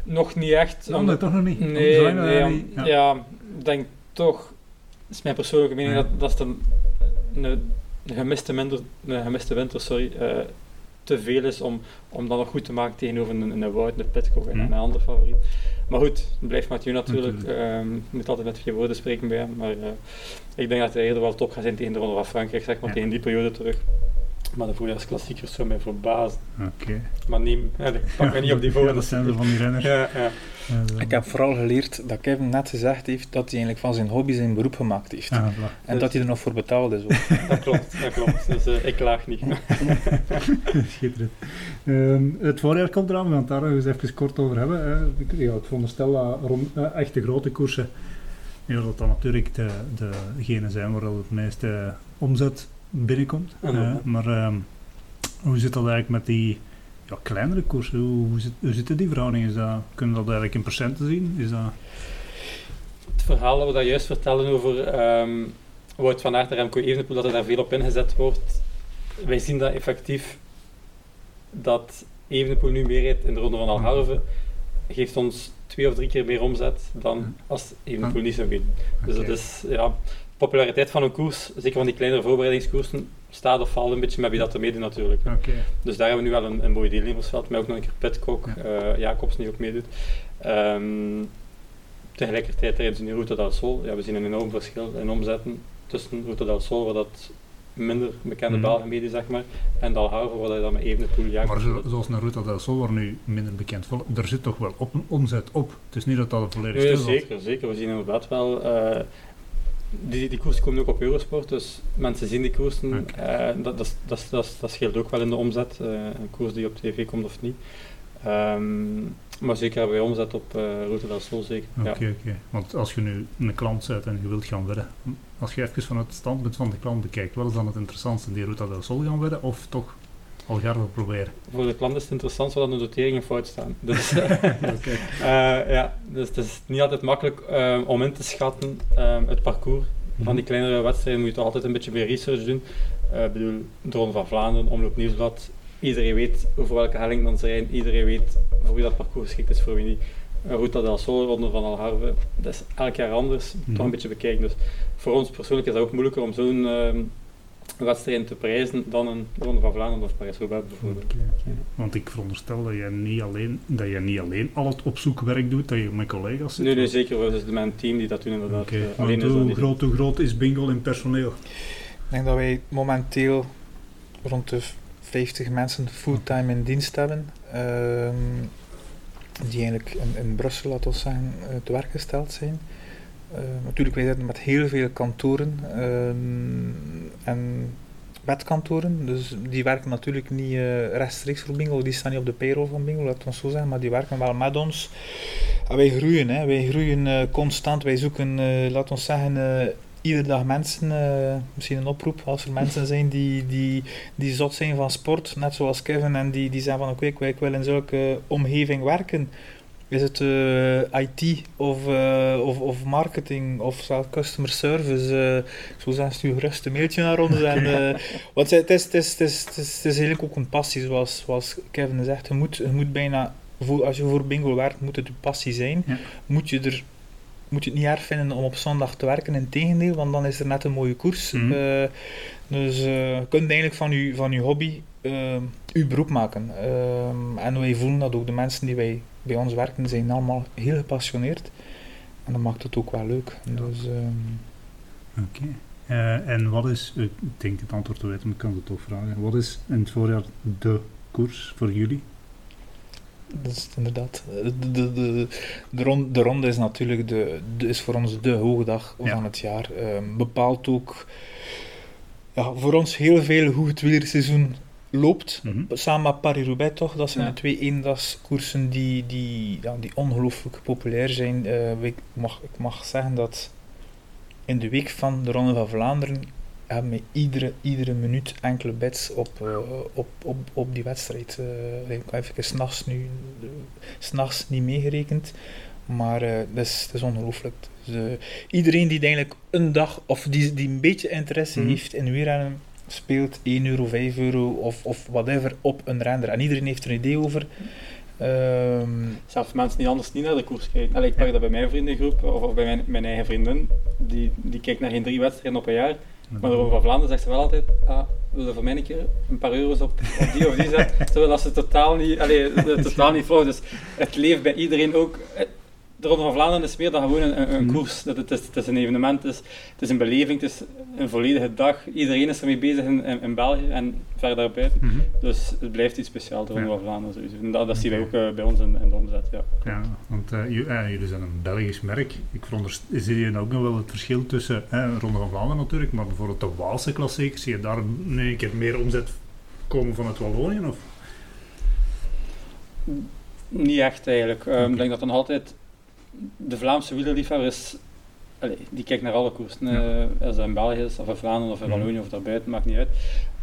Nog niet echt. Oh, nee, toch nog niet? Nee, dat nee, om- ja. ja. ik denk toch, dat is mijn persoonlijke mening, Ja. dat, dat is een, een, een, gemiste winter, een gemiste winter sorry, eh, te veel is om, om dat nog goed te maken tegenover een, een Wout, een Pitcock en een andere favoriet. Maar goed, het blijft Mathieu natuurlijk, Natuurlijk. je moet altijd met vier woorden spreken bij hem, maar eh, ik denk dat hij eerder wel top gaat zijn tegen de Ronde van Frankrijk, zeg maar, Ja. tegen die periode terug. Maar de voorjaarsklassiekers zou mij verbazen. Oké. Maar neem, ja, ik pak me niet op die Ja, voorjaars. dat zijn er van die renners. Ja, ja. Ik heb vooral geleerd dat Kevin net gezegd heeft dat hij eigenlijk van zijn hobby zijn beroep gemaakt heeft. Ah. En dat hij er nog voor betaald is ook. (laughs) Dat klopt, dat klopt. Dus eh, ik klaag niet. (laughs) Schitterend. Ehm, het voorjaar komt eraan, we gaan het daar nog eens even kort over hebben. Hè. Ik, ja, ik veronderstel dat rond eh, echte grote koersen, ja, dat dan natuurlijk de, de, degene zijn waar het meeste omzet binnenkomt. Ja. Eh, maar ehm, hoe zit dat eigenlijk met die ja, kleinere koersen? Hoe, hoe, zit, hoe zitten die verhoudingen? Is dat, kunnen we dat eigenlijk in procenten zien? Is dat... Het verhaal dat we daar juist vertellen over ehm Wout van Aert en Remco Evenepoel, dat er daar veel op ingezet wordt. Wij zien dat effectief dat Evenepoel nu meer rijdt in de Ronde van Algarve, geeft ons twee of drie keer meer omzet dan als Evenepoel niet zou doen. Dus dat is, ja, populariteit van een koers, zeker van die kleinere voorbereidingskoersen, staat of valt een beetje met wie dat er meedoet natuurlijk. Dus daar hebben we nu wel een, een mooi deelnemersveld, met ook nog een keer Pitcock, Ja. eh, Jacobs die ook meedoet. Ehm, tegelijkertijd rijden ze nu Ruta del Sol. Ja, we zien een enorm verschil in omzetten tussen Ruta del Sol, waar dat minder bekende Mhm. Belgen meedoen, zeg maar, en Dalharve, waar je dan met Evenepoel, Maar Jacobs... zo, zoals een Ruta del Sol, waar nu minder bekend er zit toch wel op, een omzet op. Het is niet dat dat volledig stil valt. zeker, zeker. We zien inderdaad wel... eh, die, die koersen komen ook op Eurosport, dus mensen zien die koersen. Eh, dat, dat, dat, dat, dat scheelt ook wel in de omzet, eh, een koers die op tv komt of niet. Ehm, maar zeker hebben wij omzet op eh Route del Sol, zeker. Oké, Ja. oké. Want als je nu een klant zet en je wilt gaan wedden, als je even vanuit het standpunt van de klant bekijkt, wat is dan het interessantste? Die Ruta del Sol gaan wedden of toch Algarve proberen? Voor de klant is het interessant zodat de noteringen fout staan. (laughs) Dus, (laughs) eh, ja, dus het is niet altijd makkelijk eh, om in te schatten eh, het parcours. Van die kleinere wedstrijden moet je altijd een beetje meer research doen. Ik bedoel, de Ronde van Vlaanderen, Omloop Nieuwsblad. Iedereen weet over welke helling dan ze rijden. Iedereen weet voor wie dat parcours geschikt is, voor wie niet. Eh, Ruta del Sol, Ronde van Algarve, dat is elk jaar anders. Mhm. Toch een beetje bekijken. Dus voor ons persoonlijk is dat ook moeilijker om zo'n ehm, wedstrijd te prijzen dan een Ronde van Vlaanderen of Parijs-Roubaix bijvoorbeeld. Oké, oké. Want ik veronderstel dat je niet alleen, dat je niet alleen al het opzoekwerk doet, dat je met collega's zit. Nee, nee, zeker. wel. Dus mijn team die dat doen inderdaad. Oké, Eh, alleen is dat hoe niet. groot, hoe groot is Bingo in personeel? Ik denk dat wij momenteel rond de 50 mensen fulltime in dienst hebben. ehm, die eigenlijk in, in Brussel, laten we zeggen, eh, te werk gesteld zijn. Eh, natuurlijk, wij zitten met heel veel kantoren ehm, en wetkantoren. Dus die werken natuurlijk niet eh, rechtstreeks voor Bingo. Die staan niet op de payroll van Bingo, laten we zo zeggen. Maar die werken wel met ons. Wij groeien, hè. wij groeien eh, constant. Wij zoeken, laten we zeggen, iedere dag mensen, misschien een oproep als er mensen zijn die, die, die zot zijn van sport, net zoals Kevin, en die, die zeggen van oké, ik wil in zulke omgeving werken. Is het eh, IT of, eh, of, of marketing of zelfs customer service? eh, ik zou zeggen, stuur gerust een mailtje naar ons. En, (laughs) want het is, het, is, het, is, het, is, het is eigenlijk ook een passie, zoals, zoals Kevin zegt. Je moet, je moet bijna, voor, als je voor bingo werkt, moet het je passie zijn. Ja. Moet je er moet je het niet erg vinden om op zondag te werken. In tegendeel, want dan is er net een mooie koers. Eh, dus je kunt eigenlijk van je, van uw hobby uw beroep maken. Ehm, en wij voelen dat ook de mensen die wij bij ons werken, zijn allemaal heel gepassioneerd. En dat maakt het ook wel leuk. Dus, ehm, Oké. Eh, en wat is, ik denk het antwoord te weten, maar ik kan het toch vragen. Wat is in het voorjaar de koers voor jullie? Dat is inderdaad. De, de, de, de, ronde, de ronde is natuurlijk de, de, is voor ons de hoogdag Ja. van het jaar. Ehm, bepaalt ook ja, voor ons heel veel hoe het wielerseizoen loopt. Mhm. Samen met Paris-Roubaix toch, dat zijn Ja. de twee eendagskoersen die, die, ja, die ongelooflijk populair zijn. Eh, ik, mag, ik mag zeggen dat in de week van de Ronde van Vlaanderen hebben we iedere, iedere minuut enkele bets op, eh, op, op, op die wedstrijd. Ik heb even s'nachts nu, s'nachts niet meegerekend, maar dat, is, dat is ongelooflijk. Dus, iedereen die eigenlijk een dag, of die, die een beetje interesse Mhm. heeft in wielrennen, speelt 1 euro, 5 euro of, of whatever op een render. En iedereen heeft er een idee over. Ehm, Zelfs mensen die anders niet naar de koers kijken. Allee, ik merk dat bij mijn vriendengroep, of, of bij mijn, mijn eigen vriendin, die, die kijkt naar geen drie wedstrijden op een jaar. Maar de Ronde van Vlaanderen zegt ze wel altijd, ah, wil je voor mij een keer een paar euro's op, op die of die zetten? (laughs) Terwijl dat ze totaal niet, allee, totaal niet volgt. Dus het leeft bij iedereen ook. De Ronde van Vlaanderen is meer dan gewoon een, een, een Mhm. koers. Dat het, is, het is een evenement, het is, het is een beleving, het is een volledige dag. Iedereen is ermee bezig in, in, in België en verder daarbuiten. Mhm. Dus het blijft iets speciaals, de Ronde Ja. van Vlaanderen sowieso. En dat, dat zien wij ook Oké. eh, bij ons in, in de omzet, ja. Ja, want eh, eh, jullie zijn een Belgisch merk. Ik zie je ook nog wel het verschil tussen eh, Ronde van Vlaanderen natuurlijk, maar bijvoorbeeld de Waalse klassiekers, zie je daar één keer meer omzet komen vanuit Wallonië? Of? Niet echt eigenlijk. Ehm. Ik denk dat dan altijd de Vlaamse wielerliefhebber is. die kijkt naar alle koersen. Ja. eh, als dat in België is, of in Vlaanderen, of in. Wallonië, of daarbuiten, maakt niet uit.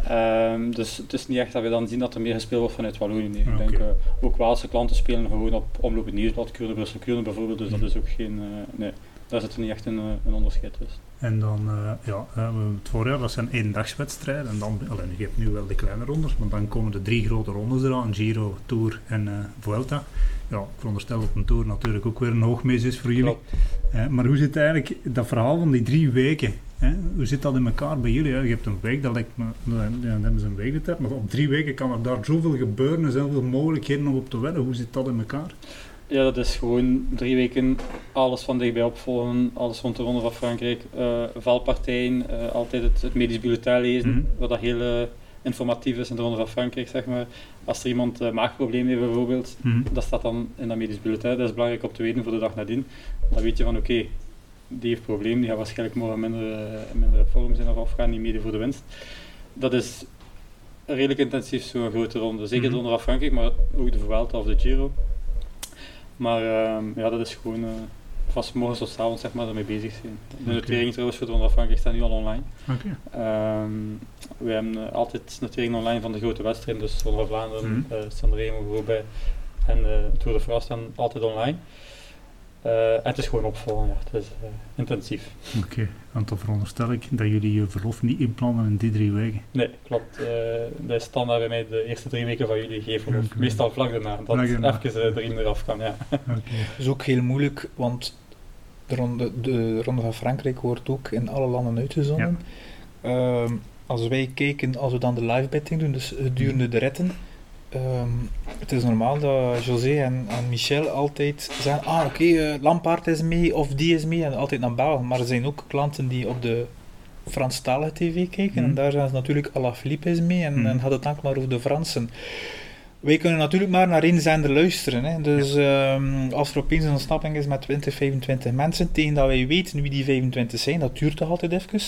Ehm, dus het is niet echt dat we dan zien dat er meer gespeeld wordt vanuit Wallonië. nee. Ik denk eh, ook Waalse klanten spelen gewoon op Omloop het Nieuwsblad, Kuurne, Brussel, Kuurne bijvoorbeeld. Dus dat Mhm. is ook geen. eh, nee, daar zit er niet echt een, eh, een onderscheid tussen. En dan, eh, ja, eh, het voorjaar, dat zijn eendagswedstrijden. En dan, alleen, je hebt nu wel de kleine rondes, maar dan komen de drie grote rondes eraan. Giro, Tour en Vuelta. Ja, ik veronderstel dat een Tour natuurlijk ook weer een hoogmis is voor jullie. Eh, maar hoe zit eigenlijk dat verhaal van die drie weken? Hè? Hoe zit dat in elkaar bij jullie? hè? Je hebt een week, dat lijkt me, ja, dan hebben ze een week de tijd, maar op drie weken kan er daar zoveel gebeuren en zoveel mogelijkheden om op te wedden. Hoe zit dat in elkaar? Ja, dat is gewoon drie weken alles van dichtbij opvolgen, alles rond de Ronde van Frankrijk, eh, valpartijen, eh, altijd het, het medisch bulletin lezen, Mhm. wat dat heel eh, informatief is in de Ronde van Frankrijk, zeg maar. Als er iemand uh, maagprobleem heeft bijvoorbeeld, Mhm. dat staat dan in dat medisch bulletin, dat is belangrijk om te weten voor de dag nadien. Dan weet je van oké, die heeft probleem, die gaat waarschijnlijk morgen minder, eh, minder in vorm zijn of afgaan, niet mede voor de winst. Dat is redelijk intensief, zo'n grote ronde. Zeker Mhm. de Ronde van Frankrijk, maar ook de Vuelta of de Giro. Maar ehm, ja, dat is gewoon eh van 's morgens tot avonds zeg maar, ermee bezig zijn. De noteringen trouwens voor de Frankrijk staan nu al online. Oké. Ehm, we hebben eh, altijd noteringen online van de grote wedstrijden, dus Ronde van Vlaanderen, eh Sanremo, Roubaix en eh Tour de France staan altijd online. Eh, en het is gewoon opvolgen, ja. het is eh, intensief. Oké, want dan veronderstel ik dat jullie je verlof niet inplannen in die drie weken. Nee, klopt. eh dat is standaard bij mij de eerste drie weken van jullie geven. Of Oké. meestal vlak daarna, dat Vlak daarna. even uh, erin eraf kan. Ja. (laughs) Dat is ook heel moeilijk, want de ronde, de ronde van Frankrijk wordt ook in alle landen uitgezonden. Ehm, als wij kijken, als we dan de live betting doen, dus gedurende de retten, ehm, het is normaal dat José en, en Michel altijd zeggen, ah oké, eh, Lampaard is mee of die is mee, en altijd naar België. Maar er zijn ook klanten die op de Franstalige tv kijken, Mhm. en daar zijn ze natuurlijk Alaphilippe is mee, en, Mhm. en gaat het enkel maar over de Fransen. Wij kunnen natuurlijk maar naar één zender luisteren. Hè. Dus ehm, als er opeens een ontsnapping is met 20, 25 mensen, tegen dat wij weten wie die 25 zijn, dat duurt toch altijd even.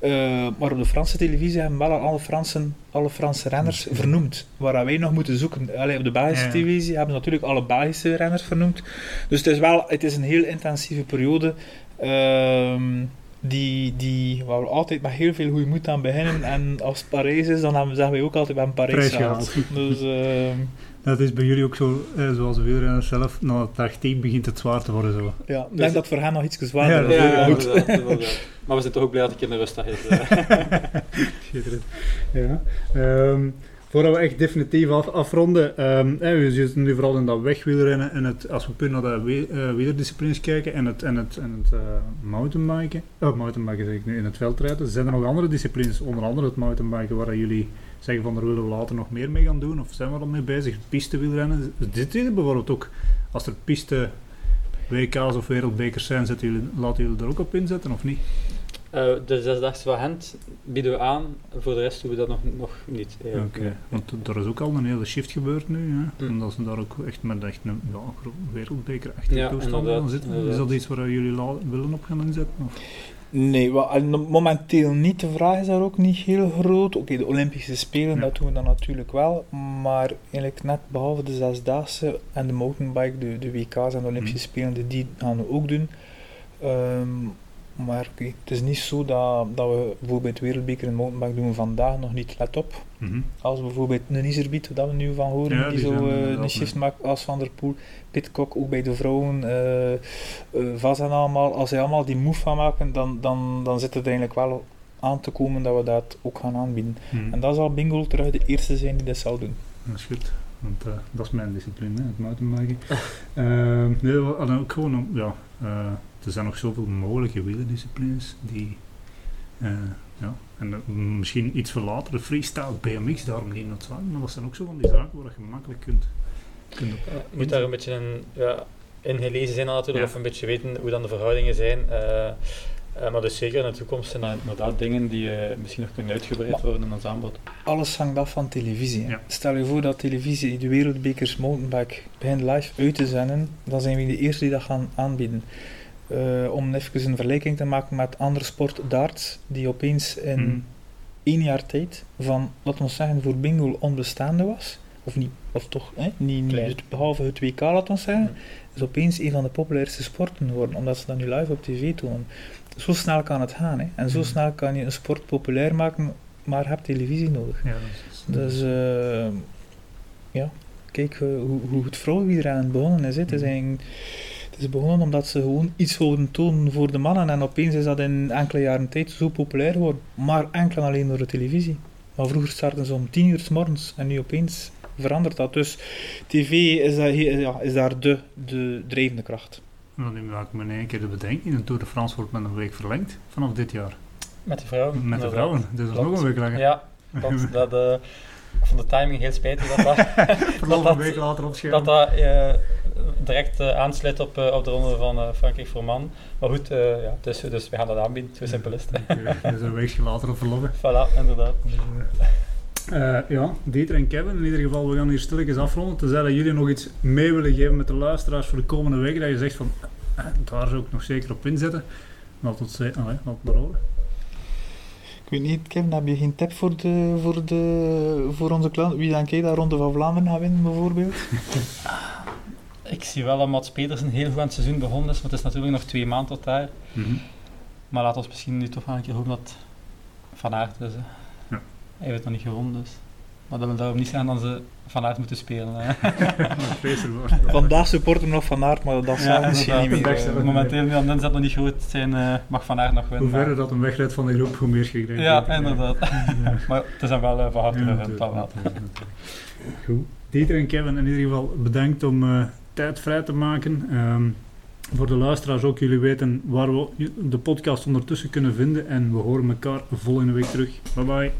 Eh, maar op de Franse televisie hebben wel al alle Franse, alle Franse renners vernoemd. Waar wij nog moeten zoeken. Allee, op de Belgische Ja. televisie hebben ze natuurlijk alle Belgische renners vernoemd. Dus het is wel het is een heel intensieve periode. ehm, die, die, waar we altijd met heel veel goede moed aan beginnen. En als het Parijs is, dan hebben, zeggen wij ook altijd bij een Parijs gehaald. Dus, ehm, Dat is bij jullie ook zo, eh, zoals de wielrenners zelf, na dag 10 begint het zwaar te worden. Zo. ja, ik Dus- denk dat voor hen nog iets zwaarder Ja, is. dat ja, inderdaad, inderdaad. Maar we zijn toch ook blij dat ik in de rustdag is. eh. (laughs) Schitterend. Ja. Ehm, Voordat we echt definitief af, afronden, um, we zitten nu vooral in dat wegwielrennen en het, als we puur naar de we, uh, wielerdisciplines kijken en het, en het, en het uh, mountainbiken, oh mountainbiken zeg ik nu, in het veldrijden, zijn er nog andere disciplines, onder andere het mountainbiken, waar jullie zeggen van daar willen we later nog meer mee gaan doen, of zijn we al mee bezig, pistewielrennen, dit is bijvoorbeeld ook, als er piste WK's of wereldbekers zijn, jullie, laten jullie er ook op inzetten of niet? Uh, de zesdaagse van Gent bieden we aan, voor de rest doen we dat nog, nog niet. Oké, okay. want er is ook al een hele shift gebeurd nu, hè? Mm. omdat ze daar ook echt met echt een ja, wereldbeker echt ja, toestand zitten. Inderdaad. Is dat iets waar jullie willen op gaan inzetten? Of? Nee, momenteel niet. De vraag is daar ook niet heel groot. Oké, de Olympische Spelen, ja. dat doen we dan natuurlijk wel. Maar eigenlijk net behalve de zesdaagse en de mountainbike, de, de WK's en de Olympische mm. Spelen, die gaan we ook doen. Um, maar okay, het is niet zo dat, dat we bijvoorbeeld wereldbeker in mountainbike doen vandaag nog niet, let op. Mm -hmm. Als bijvoorbeeld een Iserbiet, dat we nu van horen, ja, die, die, zo uh, een shift maakt als Van der Poel, Pitcock ook bij de vrouwen, uh, uh, Vaz en allemaal, als zij allemaal die move gaan maken, dan, dan, dan zit het eigenlijk wel aan te komen dat we dat ook gaan aanbieden. Mm -hmm. En dat zal Bingo terug de eerste zijn die dat zal doen. Dat is goed. Want dat is mijn discipline, hè, het mountainbiken. uh, (laughs) nee, ook gewoon, ja, er zijn nog zoveel mogelijke wielerdisciplines die, uh, ja, en uh, misschien iets voor later, de freestyle, BMX, daarom niet noodzakelijk, maar dat zijn ook zo van die zaken waar je gemakkelijk kunt, kunt ja, Je moet daar een beetje een, ja, in gelezen zijn natuurlijk, ja. of een beetje weten hoe dan de verhoudingen zijn. Uh, uh, maar dus zeker in de toekomst zijn dat inderdaad dingen die uh, misschien nog kunnen uitgebreid maar worden in ons aanbod. Alles hangt af van televisie. Ja. Stel je voor dat televisie de wereldbekers mountainbike begint live uit te zenden, dan zijn we de eerste die dat gaan aanbieden. Uh, om even een vergelijking te maken met andere sport, darts, die opeens in hmm. één jaar tijd van, laten we zeggen, voor bingo onbestaande was, of, niet, of toch hè, niet, niet behalve het WK, laten we zeggen, is opeens een van de populairste sporten geworden, omdat ze dat nu live op tv tonen. Zo snel kan het gaan, hè. en zo hmm. snel kan je een sport populair maken, maar heb televisie nodig. Ja, dus, uh, ja, kijk uh, hoe, hoe het vrouwenwielrennen begonnen is. Hè. Het is hmm. Eigenlijk is begonnen omdat ze gewoon iets wilden tonen voor de mannen. En opeens is dat in enkele jaren tijd zo populair geworden. Maar enkel alleen door de televisie. Maar vroeger starten ze om tien uur s morgens. En nu opeens verandert dat. Dus tv is, daar, ja, is daar de, de drijvende kracht. Nou, nu maak ik me in één keer de bedenking. De Tour de France wordt met een week verlengd vanaf dit jaar. Met de vrouwen. Met de vrouwen. Dus dat is nog een week langer. Ja, (laughs) dat, dat, uh, van de timing heel spijtig dat dat... (laughs) dat, een week later opschermen. Dat dat uh, direct uh, aansluit op, uh, op de ronde van uh, Frankrijk voor man. Maar goed, ja, dus, dus we gaan dat aanbieden. Zo simpel is het. Okay, dus een weekje later op verloven. (laughs) Voilà, inderdaad. ja, Dieter en Kevin, in ieder geval, we gaan hier stilletjes afronden. Tenzij dat jullie nog iets mee willen geven met de luisteraars voor de komende weken, dat je zegt van, daar zou ik nog zeker op inzetten. Laat het, laat het maar horen. Ik weet niet, Kevin, heb je geen tip voor, de, voor, de, voor onze klant? Wie denk jij dat Ronde van Vlaanderen gaat winnen, bijvoorbeeld? (laughs) ik zie wel dat Mats Pedersen heel goed aan het seizoen begonnen is, maar het is natuurlijk nog twee maanden tot daar. Mm -hmm. Maar laat ons misschien nu toch wel een keer hopen dat Van Aert is. Hè. Ja. Hij heeft het nog niet gewonnen, dus. Maar dat wil daarom niet zijn dat ze Van Aert moeten spelen. (laughs) Vandaag supporten we nog Van Aert, maar dat zal misschien niet meer. Uh, momenteel is dat nog niet goed zijn, uh, mag Van Aert nog winnen. Hoe verder dat een wegrijdt van de groep, hoe meer krijgt. Ja, inderdaad. (laughs) maar het is wel uh, van harte ja, dat wel. Goed. Dieter en Kevin, in ieder geval bedankt om uh, tijd vrij te maken. Um, voor de luisteraars ook, jullie weten waar we de podcast ondertussen kunnen vinden. En we horen elkaar volgende week terug. Bye bye.